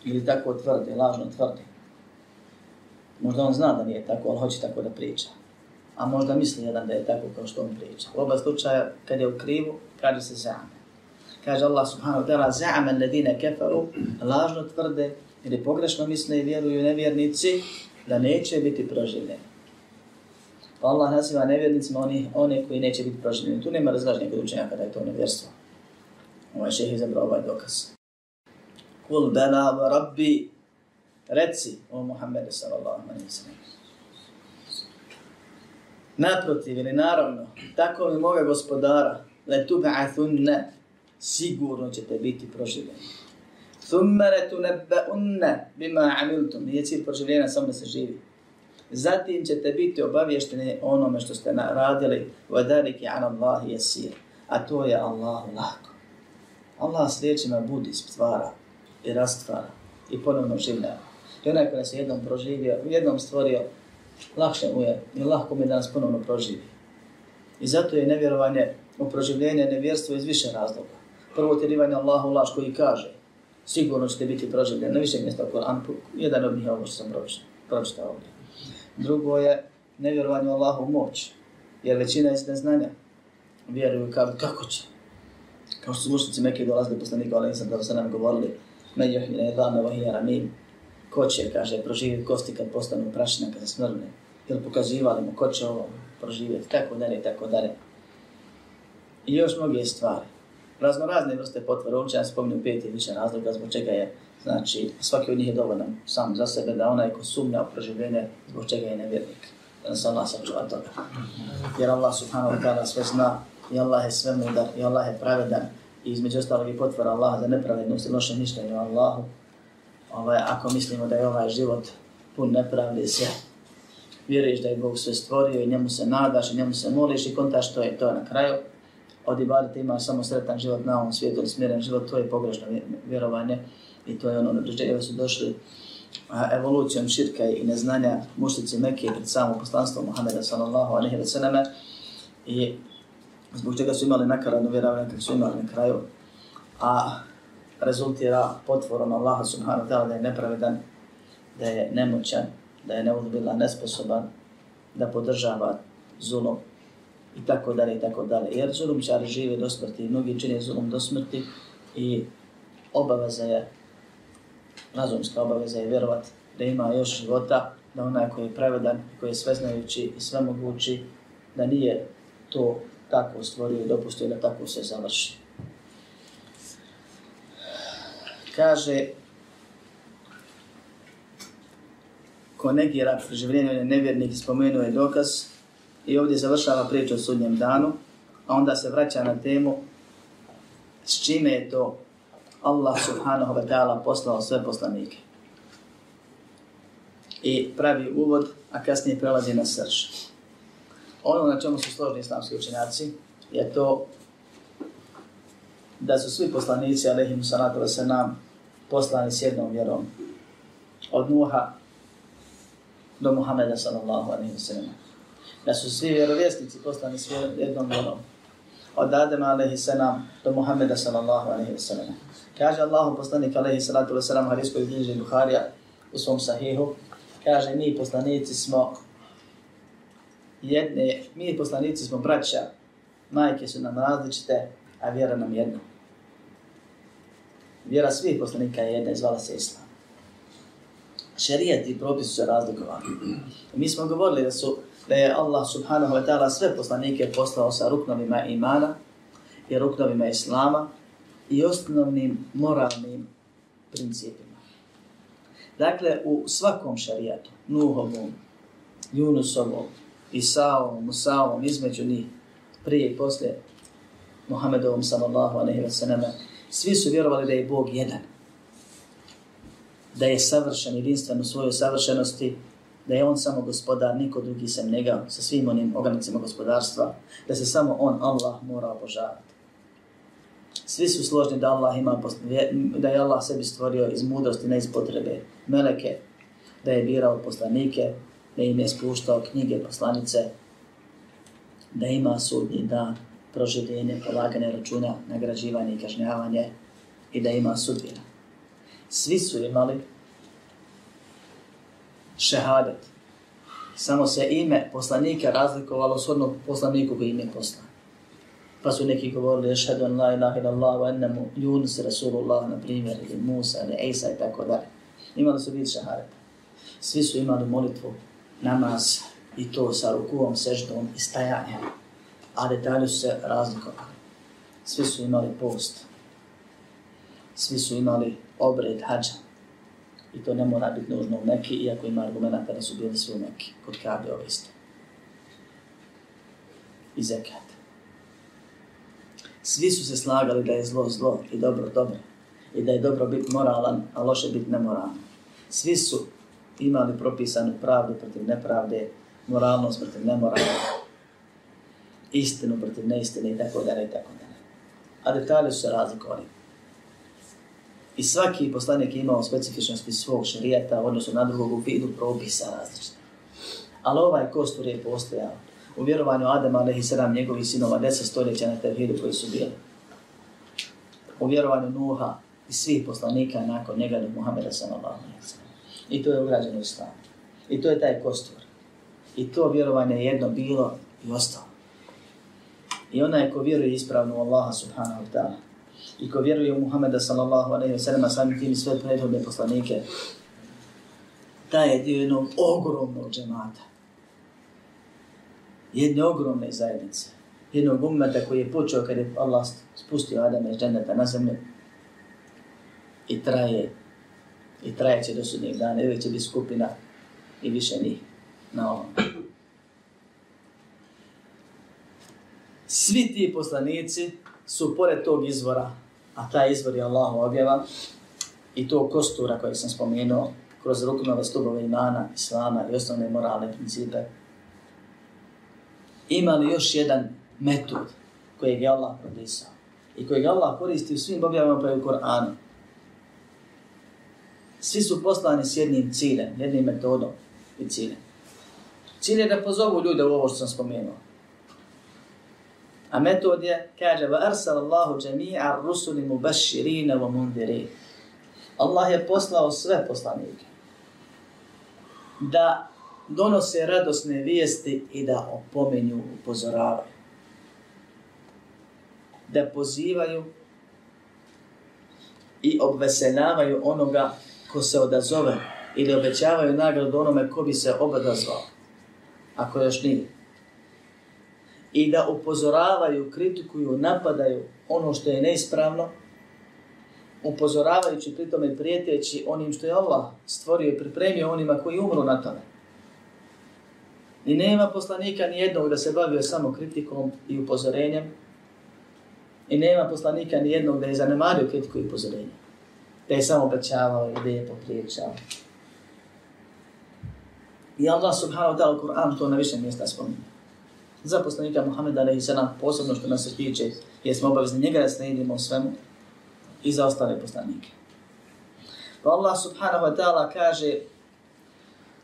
Ili tako tvrdi, lažno tvrdi. Možda on zna da nije tako, ali hoće tako da priča. A možda misli jedan da je tako kao što on priča. U oba slučaja, kad je u krivu, kaže se za'ama. Kaže Allah subhanahu wa ta'ala, za'ama ledine kefaru, lažno tvrde, ili pogrešno misle i vjeruju nevjernici, da neće biti proživljeni. Pa Allah naziva nevjernicima oni, one koji neće biti proživljeni. Tu nema razlaženja kod učenjaka kada je to nevjerstvo. Ovaj šeh izabrao ovaj dokaz. Kul bela wa rabbi, reci o Muhammedu sallallahu alaihi wa sallam. Naprotiv ili naravno, tako mi moga gospodara, le tub'athunne, sigurno ćete biti proživljeni. Thumme le tunebbeunne bima amiltum, nije cilj proživljenja samo da se živi. Zatim ćete biti obavješteni onome što ste radili, wa dalike an Allahi jesir, a to je Allahu lako. Allah s riječima budi stvara i rastvara i ponovno življava. I onaj kada se jednom proživio, jednom stvorio, lakše mu je i lahko mi danas ponovno proživi. I zato je nevjerovanje u proživljenje nevjerstvo iz više razloga. Prvo tjerivanje Allahu laž koji kaže sigurno ćete biti proživljeni na više mjesta u Koranu. Jedan od njih je ovo što sam pročitao ovdje. Drugo je nevjerovanje u Allahu moć. Jer većina iz neznanja vjeruju kao kako će kao što su mušnici Mekke dolazili poslanika Ali nisam da se nam govorili, me juhi ne dvame vahija ramim, ko će, kaže, proživjeti kosti kad postanu prašina, kad se smrne, ili pokazivali mu ko će ovo proživjeti, tako dalje, tako dalje. I još mnoge stvari. Razno razne vrste potvora, uopće ja spominju pet i više razloga, zbog čega je, znači, svaki od njih je dovoljan sam za sebe, da onaj ko sumnja u proživljenje, zbog čega je nevjernik. Da nas Allah sačuva toga. Jer Allah subhanahu wa ta'ala sve zna, i Allah je sve mudar i Allah je pravedan i između ostalog i potvora Allah za nepravednost i loše mišljenje o Allahu. Ovaj, ako mislimo da je ovaj život pun nepravde sve, vjeruješ da je Bog sve stvorio i njemu se nadaš i njemu se moliš i kontaš to je to na kraju. Od ibadeta ima samo sretan život na ovom svijetu, smjeren život, to je pogrešno vjerovanje i to je ono na pređe su došli evolucijom širka i neznanja muštici Mekke pred samo poslanstvo Muhammeda sallallahu alaihi wa sallam i zbog čega su imali nakaradno vjerovanje kako su imali na kraju, a rezultira potvorom Allaha subhanahu wa ta'ala da je nepravedan, da je nemoćan, da je neudobila nesposoban, da podržava zulom i tako dalje i tako dalje. Jer zulumčari žive do smrti, mnogi čine zulum do smrti i obaveza je, razumska obaveza je vjerovat da ima još života, da onaj koji je pravedan, koji je sveznajući i svemogući, da nije to tako stvorio i dopustio da tako se završi. Kaže, ko negira preživljenje nevjernih spomenuo je dokaz i ovdje završava priču o sudnjem danu, a onda se vraća na temu s čime je to Allah subhanahu wa ta'ala poslao sve poslanike. I pravi uvod, a kasnije prelazi na srž. Ono na čemu su složni islamski učenjaci je to da su svi poslanici, alaihim salatu wa salam, poslani s jednom vjerom. Od Nuha do Muhammeda sallallahu alaihi wa sallam. Da su svi vjerovjesnici poslani svojom jednom vjerom. Od Adama alaihi sallam do Muhammeda sallallahu alaihi wa sallam. Kaže Allah poslanik alaihi salatu wa sallam hadis koji bliže Buharija u svom sahihu. Kaže mi poslanici smo jedne, mi poslanici smo braća, majke su nam različite, a vjera nam jedna. Vjera svih poslanika je jedna zvala se Islam. Šerijat i propis su se razlikovali. Mi smo govorili da su da je Allah subhanahu wa ta'ala sve poslanike poslao sa ruknovima imana i ruknovima islama i osnovnim moralnim principima. Dakle, u svakom šarijatu, Nuhovom, Junusovom, Isaovom, Musaovom, između njih, prije i poslije Muhammedovom sallallahu alaihi wa sallam, svi su vjerovali da je Bog jedan. Da je savršen, jedinstven u svojoj savršenosti, da je on samo gospodar, niko drugi sem njega, sa svim onim ogranicima gospodarstva, da se samo on, Allah, mora obožavati. Svi su složni da Allah ima, da je Allah sebi stvorio iz mudrosti, ne iz potrebe meleke, da je birao poslanike, da im je spuštao knjige poslanice, da ima sudnji dan, proživljenje, polaganje računa, nagrađivanje i kažnjavanje i da ima sudbina. Svi su imali šehadet. Samo se ime poslanika razlikovalo s odnog poslaniku koji ime poslan. Pa su neki govorili ešhedu an la ilaha ila Allah wa ennemu Yunus Rasulullah na primjer ili Musa ili Isa i tako dalje. Imali su vid šehadeta. Svi su imali molitvu, namaz i to sa rukuvom, seždom i stajanjem a detalje su se razlikovali. Svi su imali post. Svi su imali obred hađa. I to ne mora biti nužno u Mekki, iako ima argumenta da su bili svi u Mekki, kod Kabe ovo isto. I zekat. Svi su se slagali da je zlo zlo i dobro dobro. I da je dobro biti moralan, a loše biti nemoralan. Svi su imali propisanu pravdu protiv nepravde, moralnost protiv nemoralnosti istinu protiv neistine i tako dalje i tako dalje. A detalje su se razlikovali. I svaki poslanik imao specifičnosti svog šarijeta, odnosno na drugog u vidu propisa različite. Ali ovaj kostur je postojao. U vjerovanju Adama, ali i sedam njegovih sinova, deset stoljeća na tevhidu koji su bili. U vjerovanju Nuha i svih poslanika nakon njega do Muhammeda sallallahu I to je ugrađeno u islamu. I to je taj kostur. I to vjerovanje je jedno bilo i ostalo. I onaj ko vjeruje ispravno u Allaha subhanahu wa ta'ala i ko vjeruje u Muhammeda sallallahu alaihi wa sallam, samim tim sve prethodne poslanike, taj je dio jednog ogromnog džemata. Jedne ogromne zajednice. Jednog ummeta koji je počeo kad je Allah spustio Adama iz dženeta na zemlju i traje i traje će do sudnjeg dana, ili će biti skupina i više njih na ovom. svi ti poslanici su pored tog izvora, a taj izvor je Allahu objava, i to kostura koje sam spomenuo, kroz ruknove stubove imana, islama i osnovne moralne principe, imali još jedan metod kojeg je Allah propisao i kojeg Allah koristi u svim objavama pa i u Koranu. Svi su poslani s jednim ciljem, jednim metodom i ciljem. Cilj je da pozovu ljude u ovo što sam spomenuo. A metod je, kaže, va arsal Allahu jami'a rusuli mubashirina wa mundirin. Allah je poslao sve poslanike da donose radosne vijesti i da opomenju, upozoravaju. Da pozivaju i obveseljavaju onoga ko se odazove ili obećavaju nagradu onome ko bi se obadazvao, ako još nije. I da upozoravaju, kritikuju, napadaju ono što je neispravno, upozoravajući pritom i prijeteći onim što je Allah stvorio i pripremio onima koji umru na tome. I nema poslanika ni jednog da se bavio samo kritikom i upozorenjem. I nema poslanika ni jednog da je zanemario kritiku i upozorenje. Da je samo obećavao i da je popriječao. I Allah subhanahu wa ta'ala Kur'an to na više mjesta spominje. Za poslanika Muhammeda alaihi sallam posebno što nas se tiče, jer smo obavezni njega da slijedimo svemu i za ostale poslanike. Pa Allah subhanahu wa ta'ala kaže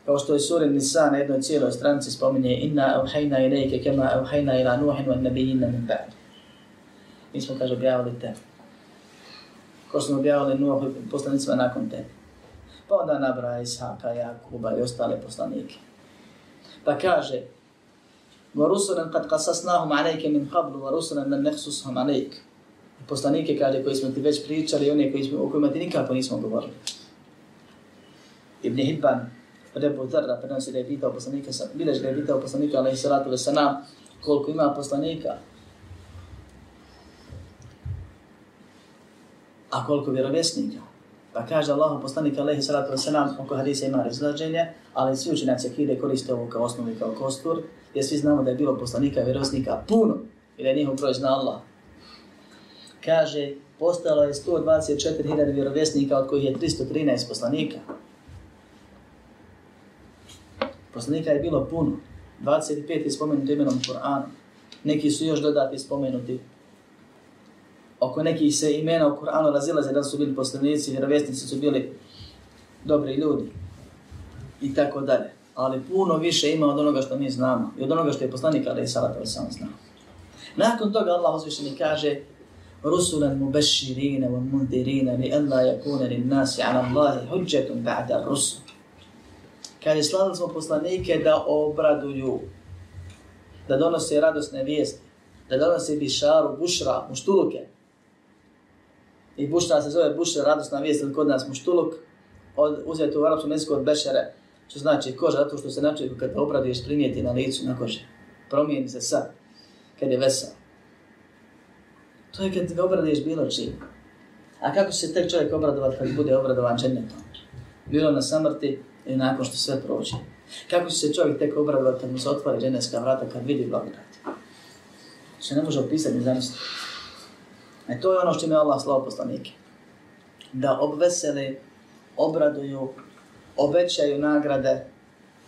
kao što je sura Nisa na jednoj cijeloj stranici spominje inna evhajna ilayka kema evhajna ila nuhin wa nabijina min ba'd. Mi smo kaže objavili te. Ko smo objavili Nuh poslanicima nakon te. Pa onda nabra Ishaka, Jakuba i ostale poslanike. Pa kaže وَرُسُلًا قَدْ قَسَسْنَاهُمْ عَلَيْكَ مِنْ قَبْلُ وَرُسُلًا لَنْ نَحْسُسْهُمْ عَلَيْكَ Poslanike kaže koji smo ti već pričali i one koji smo, o kojima ti nikako nismo govorili. Ibn Hibban Rebu Dharra prenosi da je pitao poslanika, bileš da je pitao poslanika, alaihi salatu wasalam, koliko ima poslanika, a koliko vjerovjesnika. Pa kaže Allahu poslanik alejhi salatu vesselam oko hadisa ima razlaženje, ali svi učenjaci akide koriste ovo kao osnovu i kao kostur, jer svi znamo da je bilo poslanika i vjerovjesnika puno, i da je njihov broj zna Allah. Kaže, postalo je 124.000 vjerovjesnika, od kojih je 313 poslanika. Poslanika je bilo puno. 25 je spomenuti imenom Kur'ana. Neki su još dodati spomenuti Oko nekih se imena u Kur'anu razilaze da su bili poslanici, vjerovjesnici su bili dobri ljudi. I tako dalje. Ali puno više ima od onoga što mi znamo. I od onoga što je poslanik, ali i salata sam znao. Nakon toga Allah uzvišeni kaže رسلا مبشرين ومنذرين لئلا يكون للناس على الله حجة بعد الرسل Kaže, slavili smo poslanike da obraduju, da donose radosne vijesti, da donose bišaru, bušra, muštuluke. I bušra se zove bušra, radosna vijest, ili kod nas muštuluk, od, uzeti u arapskom jeziku od bešere, što znači koža, zato što se načuje kad te obraduješ primijeti na licu, na koži. Promijeni se sad, kad je vesel. To je kad ga obraduješ bilo čim. A kako se tek čovjek obradovat kad bude obradovan džennetom? Bilo na samrti, i nakon što sve prođe. Kako će se čovjek tek obradovat kad mu se otvori dženevska vrata kad vidi blagodat? Što ne može opisati ni zamisliti. E to je ono što je Allah slao poslanike. Da obveseli, obraduju, obećaju nagrade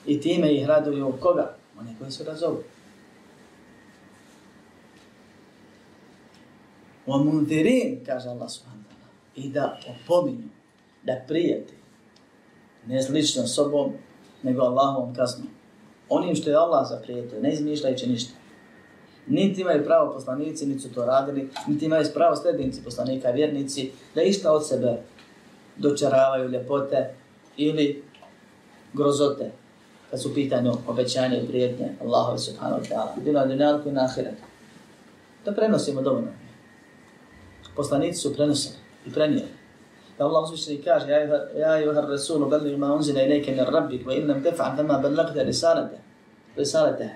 i time ih raduju koga? Oni koji se razovu. Wa mundirin, kaže Allah subhanahu i da opominju, da prijeti, ne s ličnom sobom, nego Allahovom kaznom. Onim što je Allah zaprijetio, ne izmišljajući ništa. Niti imaju pravo poslanici, niti su to radili, niti imaju pravo slednici poslanika, vjernici, da išta od sebe dočaravaju ljepote ili grozote, kad su pitanju obećanje i prijetnje Allahove subhanahu wa ta'ala. Bilo na dunjalku i na ahiretu. To prenosimo dovoljno. Poslanici su prenosili i prenijeli da Allah uzvišeni kaže ja i vahar rasulu beli ma unzina ilike min rabbik wa illam tefa'an fama ballagta risalete, risalete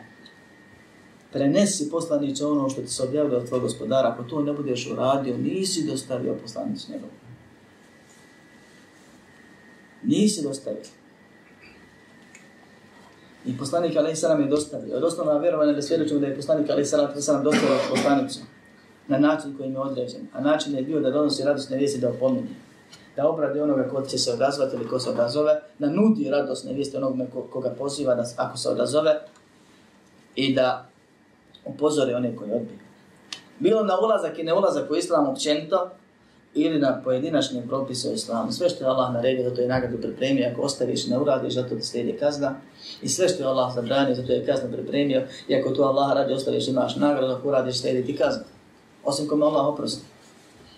prenesi poslaniće ono što ti se objavilo od tvojeg gospodara. Ako to ne budeš uradio nisi dostavio poslanicu njegov. Nisi dostavio. I poslanik alaih sallam je dostavio. Od osnovna vjerovanja da svjedočimo da je poslanik alaih sallam dostavio poslanicu na način koji je određen a način je bio da donosi radosne vijesti da opominje da obradi onoga ko će se odazvati ili ko se odazove, da nudi radosne vijesti onome ko, koga poziva da, ako se odazove i da upozore one koji odbiju. Bilo na ulazak i ne ulazak u islam općenito ili na pojedinačnim propise u islamu. Sve što je Allah naredio, zato je nagradu pripremio. Ako ostaviš ne uradiš, zato ti slijedi kazna. I sve što je Allah zabranio, zato je kazna pripremio. I ako to Allah radi, ostaviš imaš nagradu, ako uradiš, slijedi ti kazna. Osim kome Allah oprosti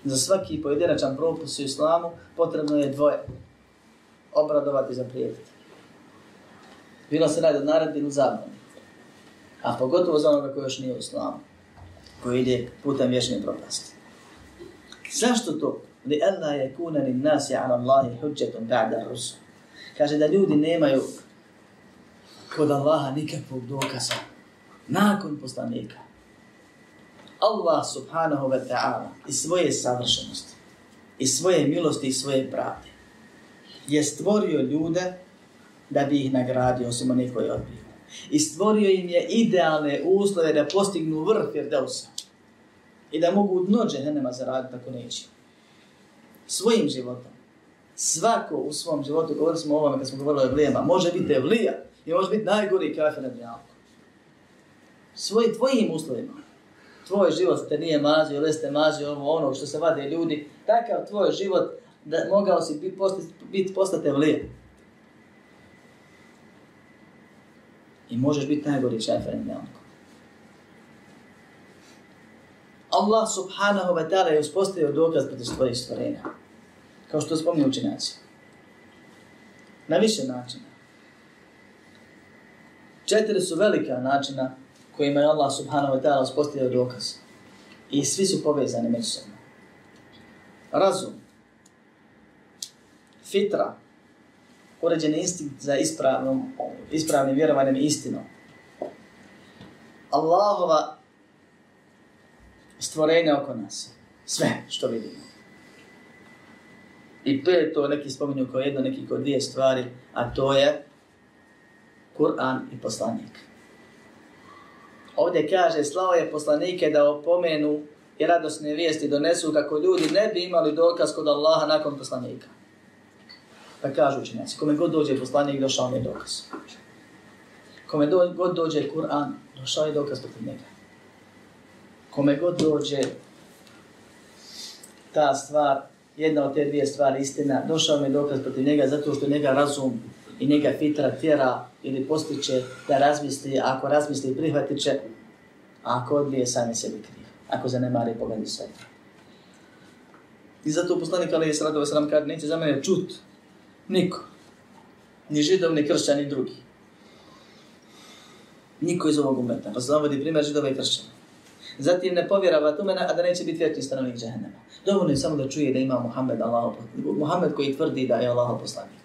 za svaki pojedinačan propis u islamu potrebno je dvoje. Obradovati za prijetiti. Bilo se radi od naredbi ili zabrani. A pogotovo za onoga koji još nije u islamu. Koji ide putem vječne propasti. Zašto to? li alla yakuna lin nasi ala Allahi hujjatun ba'da rusul. Kaže da ljudi nemaju kod Allaha nikakvog dokaza nakon poslanika. Allah subhanahu wa ta'ala i svoje savršenosti, i svoje milosti i svoje pravde je stvorio ljude da bi ih nagradio osim onih koji odbiju. I stvorio im je idealne uslove da postignu vrh Firdausa i da mogu dno džehennema zaraditi ako neće. Svojim životom. Svako u svom životu, govorili smo o ovome kad smo govorili o evlijama, može biti evlija i može biti najgori kafir na dnjalku. Svojim tvojim uslovima. Tvoj život te nije mazio, ili ste mazio ovo ono što se vade ljudi, takav tvoj život da mogao si biti postati, bit postati evlija. I možeš biti najgori šefer na dnjalku. Allah subhanahu wa ta'ala je uspostavio dokaz protiv svojih stvorenja. Kao što spomni učenjaci. Na više načina. Četiri su velika načina kojima je Allah subhanahu wa ta'ala uspostavio dokaz. I svi su povezani međusobno. Razum. Fitra. Uređeni instinkt za ispravnom, ispravnim vjerovanjem i istinom. Allahova stvorenja oko nas. Sve što vidimo. I to je to neki spominju kao jedno, neki kao dvije stvari, a to je Kur'an i poslanik. Ovdje kaže, slao je poslanike da opomenu i radosne vijesti donesu kako ljudi ne bi imali dokaz kod Allaha nakon poslanika. Pa kažu učenjaci, kome god dođe poslanik, došao mi je dokaz. Kome do, god dođe Kur'an, došao je dokaz protiv njega kome god dođe ta stvar, jedna od te dvije stvari istina, došao mi dokaz protiv njega zato što njega razum i njega fitra tjera ili postiče da razmisli, ako razmisli prihvatit će, a ako odbije sami sebi kriv, ako zanemari pogledi sve. I zato poslanik Ali Isradova se kad kaže, neće za mene čut niko, ni židov, ni kršćan, ni drugi. Niko iz ovog umeta. Pa se navodi primjer židova i kršćana. Zatim ne povjerava tome, a da neće biti vječni stanovnik džahnama. Dovoljno je samo da čuje da ima Muhammed, Allah, Muhammed koji tvrdi da je Allah poslanik.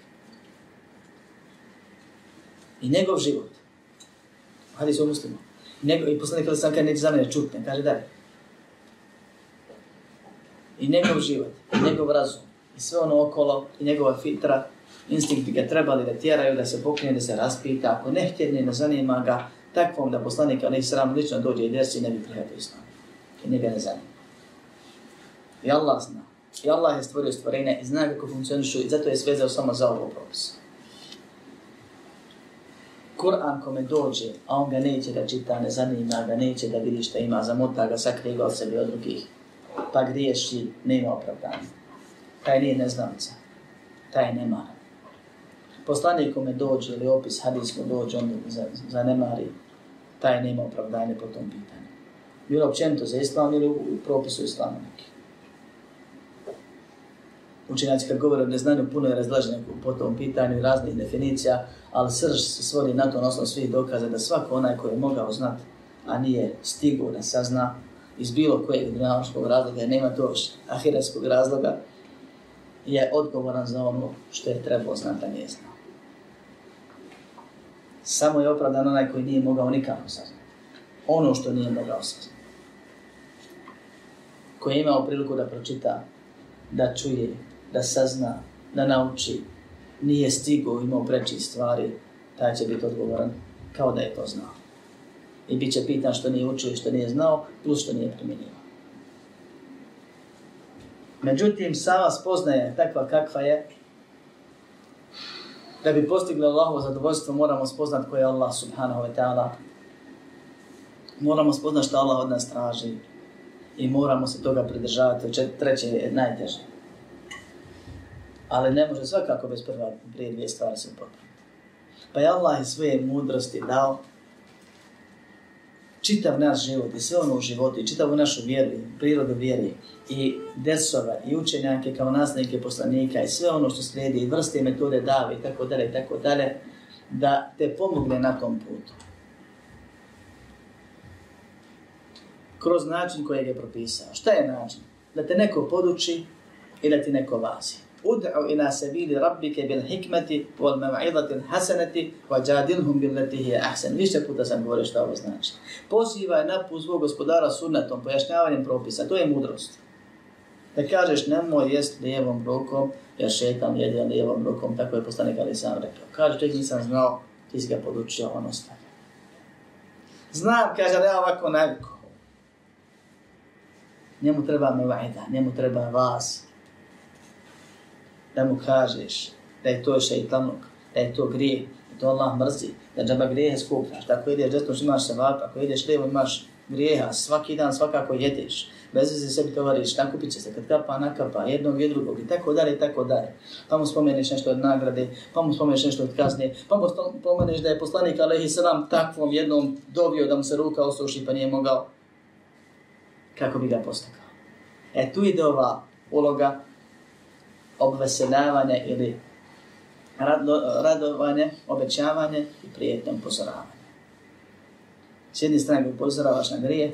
I njegov život. Hadis o muslimu. Njegov, I poslanik kada sam kada neće za mene čutne, kaže dalje. I njegov život, i njegov razum, i sve ono okolo, i njegova fitra, instinkti ga trebali da tjeraju, da se pokrije, da se raspita. Ako ne htjedne, ne zanima ga, takvom da poslanik Ali sram lično dođe i desi ne bi prihvatio islam. I ne bi ne zanima. I Allah zna. I Allah je stvorio stvorenje i zna kako funkcionišu i zato je svezao samo za ovo propis. Kur'an kome dođe, a on ga neće da čita, ne zanima ga, neće da vidi šta ima, zamota ga, sakrije ga od sebe od drugih, pa griješi, nema opravdanja. Taj nije neznamca, taj nema. Poslanik kome dođe ili opis hadis dođe, on zanemari, taj nema opravdanje po tom pitanju. Bilo općenito za islam ili u propisu islama neki. Učenjaci kad govore o neznanju puno je razlaženje po tom pitanju i raznih definicija, ali srž se svodi na to na osnovu svih dokaza da svako onaj koji je mogao znati, a nije stigo da sazna iz bilo kojeg dunjaloškog razloga, nema to ahiretskog razloga, je odgovoran za ono što je trebao znati, a nije znao. Samo je opravdan onaj koji nije mogao nikako saznati. Ono što nije mogao saznati. Koji je imao priliku da pročita, da čuje, da sazna, da nauči, nije stigo, imao preči stvari, taj će biti odgovoran kao da je to znao. I bit će pitan što nije učio i što nije znao, plus što nije primjenio. Međutim, sama spoznaje takva kakva je, da bi postigli Allahovo zadovoljstvo, moramo spoznat ko je Allah subhanahu wa ta'ala. Moramo spoznat što Allah od nas traži i moramo se toga pridržavati. Čet, treće je najteže. Ali ne može svakako bez prva prije dvije stvari se popraviti. Pa je Allah iz svoje mudrosti dao čitav naš život i sve ono u životu i čitavu našu vjeru, prirodu vjeri i desova i učenjake kao nasnike poslanika i sve ono što slijedi i vrste metode dave i tako dalje i tako dalje da te pomogne na tom putu. Kroz način kojeg je propisao. Šta je način? Da te neko poduči i da ti neko vazi. Ud'u ila sabili rabbike bil hikmeti wal mav'idati hasanati wa jadilhum bil lati hiya ahsan. Više puta sam govorio šta ovo znači. Pozivaj na put svog gospodara sunnetom, pojašnjavanjem propisa. To je mudrost. Da kažeš nemoj jest lijevom rukom, jer šetam jedan lijevom rukom, tako je poslanik ali sam rekao. Kaže, ček nisam znao, ti si ga podučio, on ostaje. Znam, kaže, da ja ovako naviko. Njemu treba me vajda, njemu treba vas. Da mu kažeš da je to šeitanuk, da je to grije, da to Allah mrzi, da džaba grijehe skupljaš. Tako ideš desno, imaš se ako ideš lijevo, imaš grijeha, svaki dan svakako jedeš bez veze sebi tovariš, nakupit će se, kad kapa, nakapa, jednog i drugog, i tako dalje, i tako dalje. Pa mu spomeneš nešto od nagrade, pa mu spomeneš nešto od kazne, pa mu spomeniš da je poslanik Alehi Salam takvom jednom dobio da mu se ruka osuši, pa nije mogao. Kako bi ga postakao? E tu ide ova uloga obveseljavanja ili radovanje, obećavanje i prijetno upozoravanje. S jedne strane upozoravaš na grije,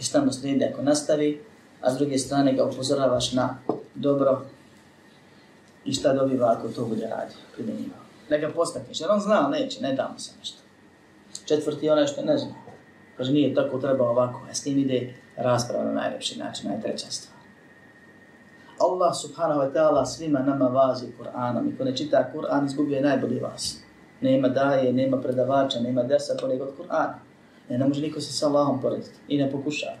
i šta slijedi ako nastavi, a s druge strane ga upozoravaš na dobro i šta dobiva ako to bude radio, primjenjivao. Da ga postakneš, jer on zna, neće, ne damo se nešto. Četvrti je onaj što ne zna. Kaže, nije tako, treba ovako, a s tim ide rasprava na najljepši način, najtreća stvar. Allah subhanahu wa ta'ala svima nama vazi Kur'anom i ko ne čita Kur'an izgubio je najbolji vas. Nema daje, nema predavača, nema desa bolje od Kur'ana. Ne, ne može niko se sa Allahom porediti i ne pokušava.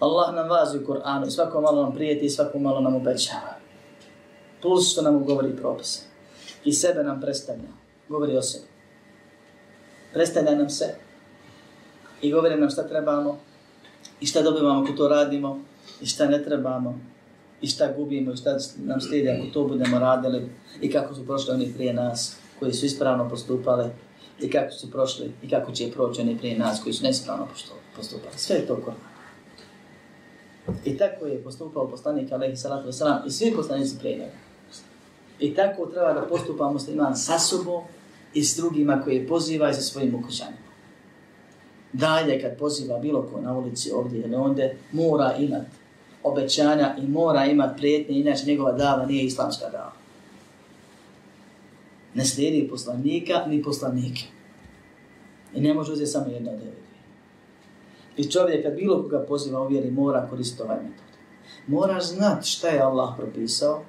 Allah nam vazi u Kur'anu i svako malo nam prijeti i svako malo nam obećava. Plus što nam govori propise. I sebe nam predstavlja. Govori o sebi. Predstavlja nam se i govori nam šta trebamo i šta dobivamo ako to radimo i šta ne trebamo i šta gubimo i šta nam slijedi ako to budemo radili i kako su prošli oni prije nas koji su ispravno postupali i kako su prošli i kako će proći oni prije nas koji su nespravno postupali. Sve je to Koran. I tako je postupao poslanik alaihi salatu wasalam i svi poslanici prije njega. I tako treba da postupa musliman sa sobom i s drugima koje poziva i sa svojim ukućanima. Dalje kad poziva bilo ko na ulici ovdje ili onde, mora imat obećanja i mora ima prijetnje, inače njegova dava nije islamska dava ne slijedi poslanika ni poslanike. I ne može uzeti samo jedno od I čovjek kad bilo koga poziva u vjeri mora koristiti ovaj metod. Moraš znat šta je Allah propisao.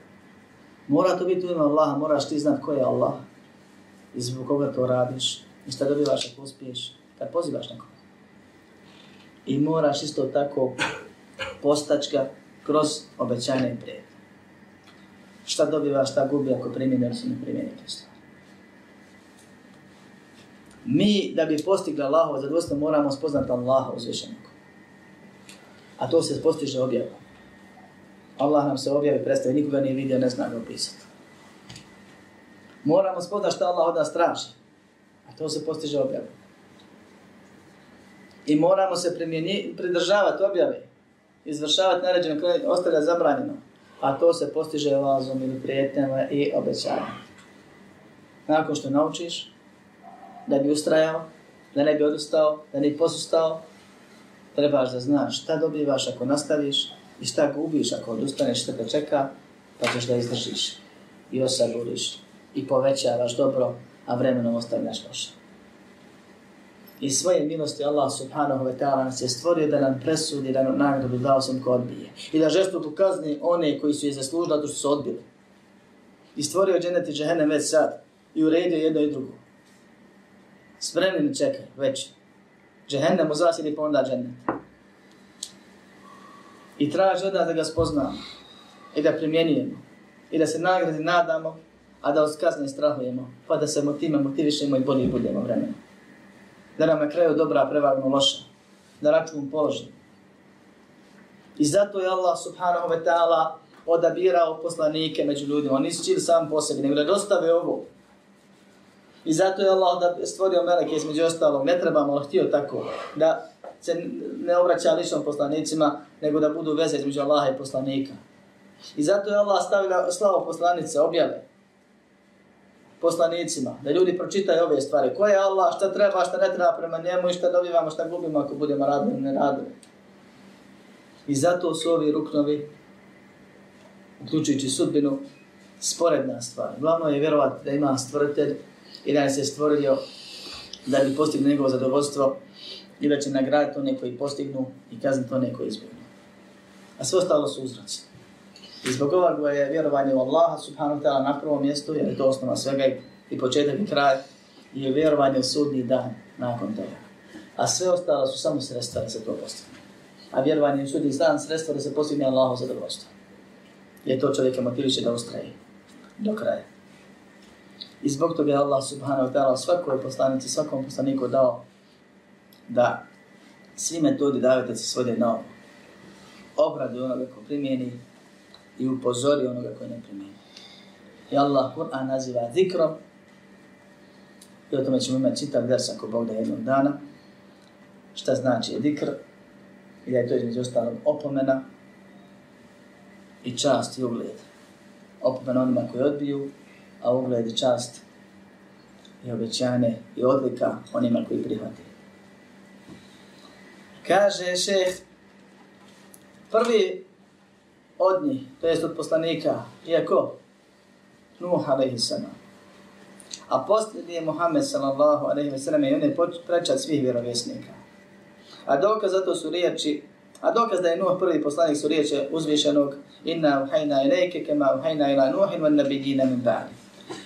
Mora to biti u ime Allaha, moraš ti znat ko je Allah. I zbog koga to radiš. I šta dobivaš ako uspiješ. Kad pozivaš nekoga. I moraš isto tako postačka kroz obećanje i prijed. Šta dobivaš, šta gubi ako primjeni ali se ne primjeni mi da bi postigli Allahovo zadovoljstvo moramo spoznati Allaha uzvišenog. A to se postiže objavom. Allah nam se objavi, predstavi, nikoga nije vidio, ne zna ga opisati. Moramo spoznati šta Allah od nas traži. A to se postiže objavom. I moramo se pridržavati objave. Izvršavati naređeno, ostavlja zabranjeno. A to se postiže lazom ili prijetnjama i obećanjem. Nakon što naučiš, da bi ustrajao, da ne bi odustao, da ne bi posustao, trebaš da znaš šta dobivaš ako nastaviš i šta gubiš ako odustaneš, šta te čeka, pa ćeš da izdržiš i osaburiš i povećavaš dobro, a vremenom ostavljaš loše. I svoje milosti Allah subhanahu wa ta'ala nas je stvorio da nam presudi, da nam nagradu dao sam ko odbije. I da žesto kazni one koji su je zaslužili, to što su odbili. I stvorio dženet i džehennem već sad. I uredio jedno i drugo spremni ne čekaj, već. Džehennem u zasjedi pa onda džennet. I traži od da ga spoznamo i da primjenjujemo i da se nagradi nadamo, a da od kazne strahujemo, pa da se motive motivišemo i bolje budemo vremena. Da nam na kraju dobra prevagno loša, da račun položi. I zato je Allah subhanahu wa ta'ala odabirao poslanike među ljudima. Oni su čili sam po sebi, nego da dostave ovo, I zato je Allah da stvorio meleke između ostalog, ne trebamo, ali htio tako, da se ne obraća ličnom poslanicima, nego da budu veze između Allaha i poslanika. I zato je Allah stavio slavo poslanice, objave poslanicima, da ljudi pročitaju ove stvari. Ko je Allah, šta treba, šta ne treba prema njemu i šta dobivamo, šta gubimo ako budemo radili ne radili. I zato su ovi ruknovi, uključujući sudbinu, sporedna stvar. Glavno je vjerovati da ima stvoritelj i da se stvorio da bi postigli njegovo zadovoljstvo i da će nagraditi one koji postignu i kazniti one koji izbjegnu. A sve ostalo su uzraci. I zbog ovoga je vjerovanje u Allaha subhanahu wa ta'ala na prvom mjestu, jer je to osnova svega i početak i kraj, i je vjerovanje u sudni dan nakon toga. A sve ostalo su samo sredstva da se to postigne. A vjerovanje u sudni dan sredstva da se postigne Allahu zadovoljstvo. Je to čovjeka motiviše da ustraje do kraja. I zbog toga je Allah subhanahu wa ta'ala svakoj poslanici, svakom poslaniku dao da svi metodi davete se svode na ovo. Obradu onoga ko primijeni i upozori onoga koji ne primjeni. I Allah Kur'an naziva zikrom i o tome ćemo imati čitav vers ako Bog da jednog dana. Šta znači zikr i da je to između ostalog opomena i čast i ugled. Opomena onima koji odbiju, a ugled i čast i obećane i odlika onima koji prihvati. Kaže šeh, prvi od njih, to jest od poslanika, iako Nuh alaihi sallam. A posljednji je Muhammed sallallahu alaihi wa sallam i on je prečat svih vjerovjesnika. A dokaz za to su riječi, a dokaz da je Nuh prvi poslanik su riječi uzvišenog inna uhajna ilajke kema uhajna ila Nuhin van nabijina min ba'di.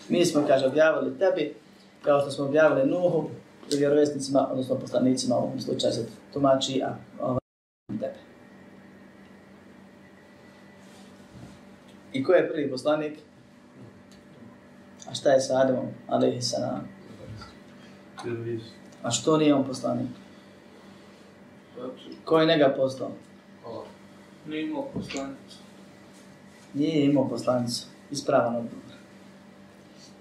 Mi smo, kaže, objavili tebi, kao što smo objavili Nuhu, i vjerovjesnicima, odnosno poslanicima, u ovom slučaju se tumači, a ovaj I ko je prvi poslanik? A šta je sa Ademom, alaihi salam? A što nije on poslanik? Ko je njega poslao? Nije imao poslanicu. Nije imao poslanicu. Ispravan odgovor.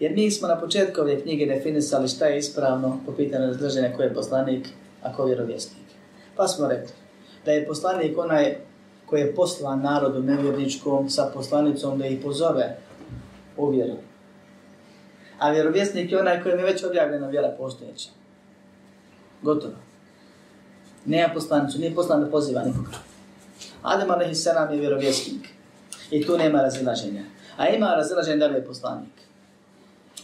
Jer mi smo na početku ove knjige definisali šta je ispravno po pitanju razdržanja ko je poslanik, a ko je vjerovjesnik. Pa smo rekli da je poslanik onaj koji je poslan narodu nevjerničkom sa poslanicom da ih pozove u vjeru. A vjerovjesnik je onaj koji je već objavljena vjera postojeća. Gotovo. Nema poslanicu, nije poslan da poziva nikoga. Adem a.s. je vjerovjesnik. I tu nema razilaženja. A ima razilaženje da je poslanik.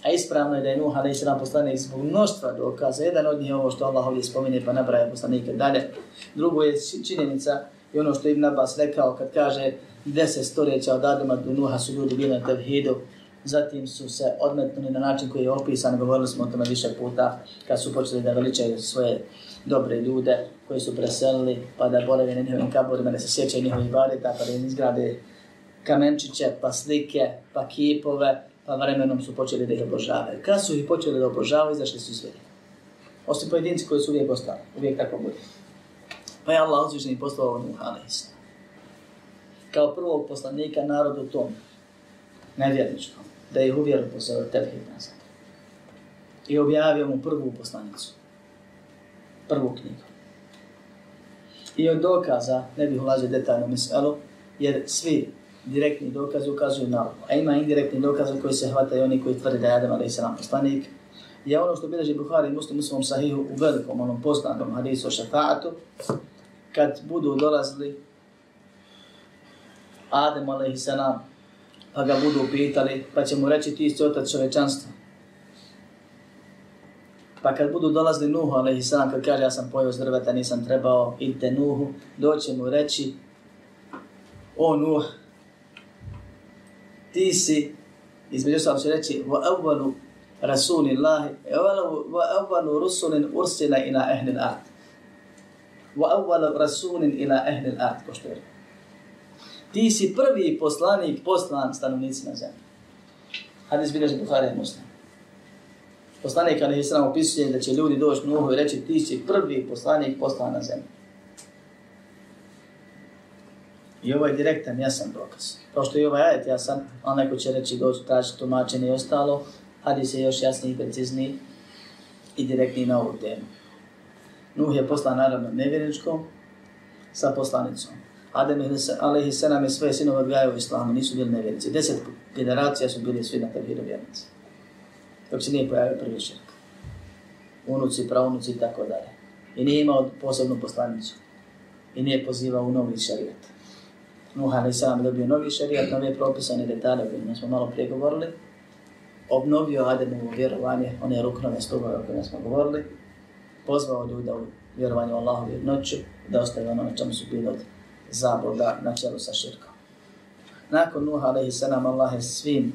A ispravno je da je Nuh a.s. poslanik zbog mnoštva dokaza. Jedan od njih je ovo što Allah ovdje spominje pa nabraja poslanike dalje. Drugo je činjenica i ono što Ibn Abbas rekao kad kaže deset stoljeća od Adama do Nuha su ljudi bili na tevhidu. Zatim su se odmetnuli na način koji je opisan, govorili smo o tome više puta, kad su počeli da veličaju svoje dobre ljude koji su preselili, pa da bolevi na njihovim kaburima, da se sjećaju njihovih barita, pa da im izgrade kamenčiće, pa slike, pa kipove, pa vremenom su počeli da ih obožavaju. Kad su ih počeli da obožavaju, izašli su sve. Osim pojedinci koji su uvijek ostali, uvijek tako bude. Pa je Allah uzvišen i poslao ovo a.s. Kao prvog poslanika narodu tom, nevjerničkom, da ih uvjeru poslao tebhid nazad. I objavio mu prvu poslanicu. Prvu knjigu. I od dokaza, ne bih ulazio detaljno miselu, jer svi direktni dokazi ukazuju na ovo. A ima indirektni dokazi koji se hvataju oni koji tvrde da je Adam a.s. poslanik. Je ono što bileži Buhari i Muslim u svom sahihu u velikom onom poznatom hadisu o šafaatu, kad budu dolazili Adem a.s. pa ga budu pitali, pa će mu reći ti si otac čovečanstva. Pa kad budu dolazili Nuhu, a.s. kad kaže ja sam pojao s drveta, nisam trebao, idite Nuhu, doće mu reći, o Nuh, ti si, između sam će reći, wa awwalu rasulillahi, wa awwalu rusulin ursila ila ehli al-ard. Wa awwal rasulin ila ahli al-ard, ko što je. Ti si prvi poslanik poslan stanovnicima zemlje. Hadis bilježi Bukhari i Muslim. Poslanik Ali Islam opisuje da će ljudi doći Nuhu i reći ti si prvi poslanik poslan na zemlji. I ovo je direktan, jasan dokaz. Kao što je ovaj ajet jasan, a neko će reći doći tražiti tumačenje i ostalo, hadis je još jasniji i precizniji i direktniji na ovu temu. Nuh je poslan naravno nevjerničkom sa poslanicom. Adem alaihi senam je svoje sinove odgajao u islamu, nisu bili nevjernici. Deset generacija su bili svi na tevhidu vjernici. Dok se nije pojavio prvi širk. Unuci, pravunuci i tako dalje. I nije imao posebnu poslanicu i nije pozivao u novi šarijat. Nuh a.s. dobio novi šarijat, nove propisane detalje o kojima smo malo prije govorili, obnovio Ademovo vjerovanje, one ruknove stubove o kojima smo govorili, pozvao ljuda u vjerovanje u Allahu jednoću, da ostaje ono na čemu su bili od zabluda na čelu sa širkom. Nakon Nuha a.s. Allah je svim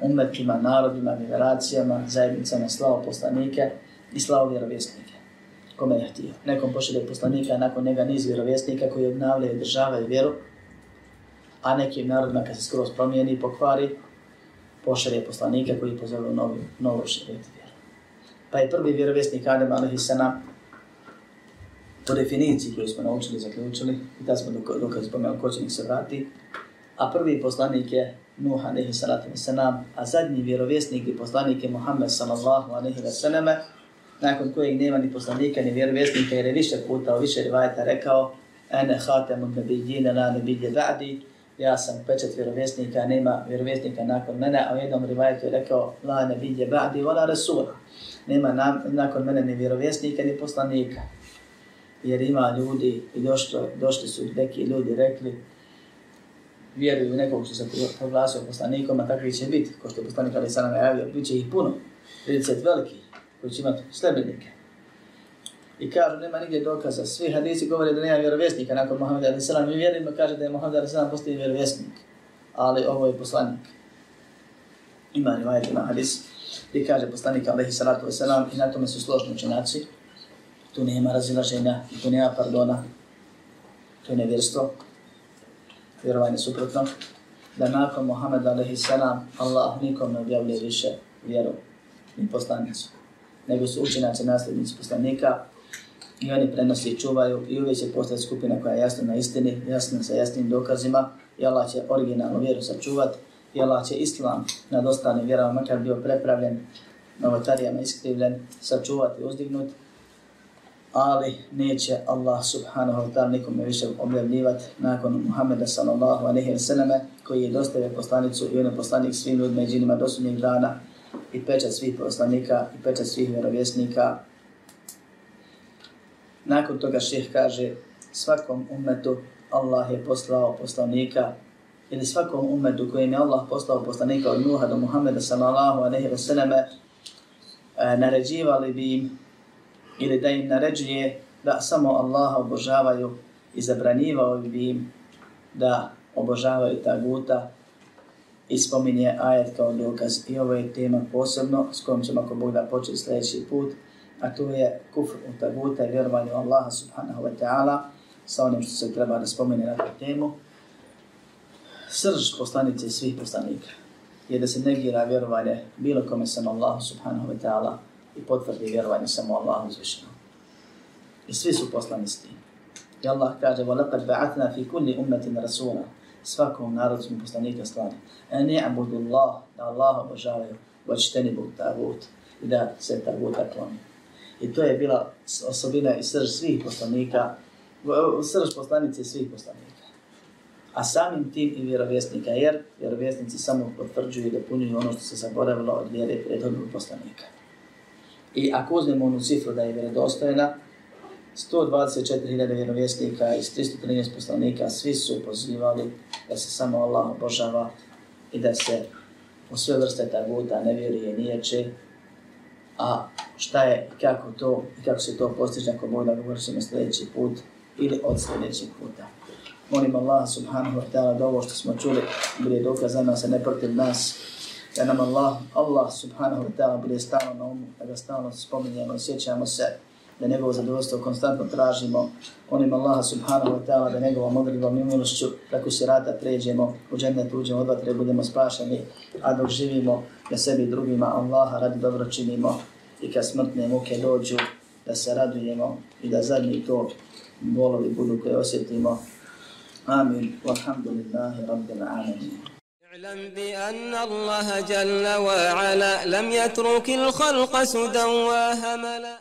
umetima, narodima, generacijama, zajednicama slao poslanike i slao vjerovjesnike. Kome je htio? Nekom pošelje poslanika, a nakon njega niz vjerovjesnika koji obnavljaju države i vjeru, a nekim narodima kad se skroz promijeni i pokvari, pošelje poslanika koji pozove u novu, novu širijetu. Pa je prvi vjerovjesnik Adem a.s. po definiciji koju smo naučili i zaključili, i da smo dok, dok spomenuli ko će se vrati, a prvi poslanik je Nuh alaihi salatu wa a zadnji vjerovjesnik i poslanik je Muhammed sallallahu alaihi wa nakon kojeg nema ni poslanika ni vjerovjesnika, jer je više puta u više rivajta rekao ene hatemu nebidjine la nebidje ba'di, ja sam pečet vjerovjesnika, nema vjerovjesnika nakon mene, a u jednom rivajtu je rekao la nebidje ba'di, vola resula nema na, nakon mene ni vjerovjesnika ni poslanika. Jer ima ljudi i došlo, došli su neki ljudi rekli, vjeruju nekog što se proglasio poslanikom, a takvi će biti, ko što je poslanik Ali Sanam javio, bit će ih puno, 30 veliki, koji će imati sljedbenike. I kažu, nema nigdje dokaza, svi hadisi govore da nema vjerovjesnika nakon Muhammeda Ali Sanam, mi vjerujemo kaže da je Muhammed Ali Sanam postoji vjerovjesnik, ali ovo je poslanik. Ima rivajet na hadis, gdje kaže poslanik Ali Salatu Wasalam i na tome su složni učenjaci. tu nema razilaženja, tu nema pardona, to je nevjerstvo, vjerovanje suprotno, da nakon Muhammeda Salam Allah nikom ne objavlja više vjeru ni poslanicu, nego su učenjaci nasljednici poslanika i oni prenosi i čuvaju i uvijek će postati skupina koja je jasna na istini, jasna sa jasnim dokazima i Allah će originalnu vjeru sačuvati i Allah će islam nad ostalim vjerama, makar bio prepravljen, novotarijama iskrivljen, sačuvati uzdignut, ali neće Allah subhanahu wa ta'ala nikome više objavljivati nakon Muhammeda sallallahu alaihi wa sallam koji je dostavio poslanicu i on je poslanik svim ljudima i džinima do sunnjeg dana i pečat svih poslanika i pečat svih vjerovjesnika. Nakon toga ših kaže svakom umetu Allah je poslao poslanika ili svakom umetu kojim je Allah poslao poslanika od Nuha do Muhammeda sallallahu alaihi wa sallame, e, naređivali bi im ili da im naređuje da samo Allaha obožavaju i zabranjivao bi im da obožavaju taguta i spominje ajet kao dokaz. I ovo je tema posebno s kojom ćemo ako Bog da početi sljedeći put, a to je kufr u taguta i vjerovanje Allaha subhanahu wa ta'ala sa onim što se treba da spomine na tu temu Srž poslanice svih poslanika je da se negira vjerovanje bilo kome sam Allahu subhanahu wa ta'ala i potvrdi vjerovanje samo Allahu uzvišenom. I svi su poslani s tim. I Allah kaže, وَلَقَدْ بَعَثْنَا فِي كُلِّ أُمَّةٍ رَسُولًا Svakom narodu smo poslanika slani. A ne abudu Allah, da Allah obožavaju, već teni bog tagut i da se taguta kloni. I to je bila osobina i srž svih poslanika, srž poslanice svih poslanika. A samim tim i vjerovjesnika, jer vjerovjesnici samo potvrđuju i dopunjuju ono što se zaboravilo od vjere prethodnog poslanika. I ako uzmemo onu cifru da je vjerodostojna, 124.000 vjerovjesnika i 313 poslanika, svi su pozivali da se samo Allah obožava i da se u sve vrste taguta ne vjeruje niječe. A šta je i kako to i kako se to postiže ako Bog da govorimo sljedeći put ili od sljedećeg puta. Molim Allah subhanahu wa ta'ala da ovo što smo čuli bude dokazano se ne protiv nas. Da nam Allah, Allah subhanahu wa ta'ala bude stalno na umu, da ga stalno spominjamo i sjećamo se, da njegovo zadovoljstvo konstantno tražimo, onim Allah subhanahu wa ta'ala da njegovom odredbom i milošću preko se rata pređemo, u džennet uđemo, od vatre budemo spašeni, a dok živimo da sebi i drugima Allaha radi dobro činimo. I kad smrtne muke dođu da se radujemo i da zadnji to bolovi budu koje osjetimo. Amin. Walhamdulillahi rabbil alamin. اعلم بأن الله جل وعلا لم يترك الخلق سدى وهملا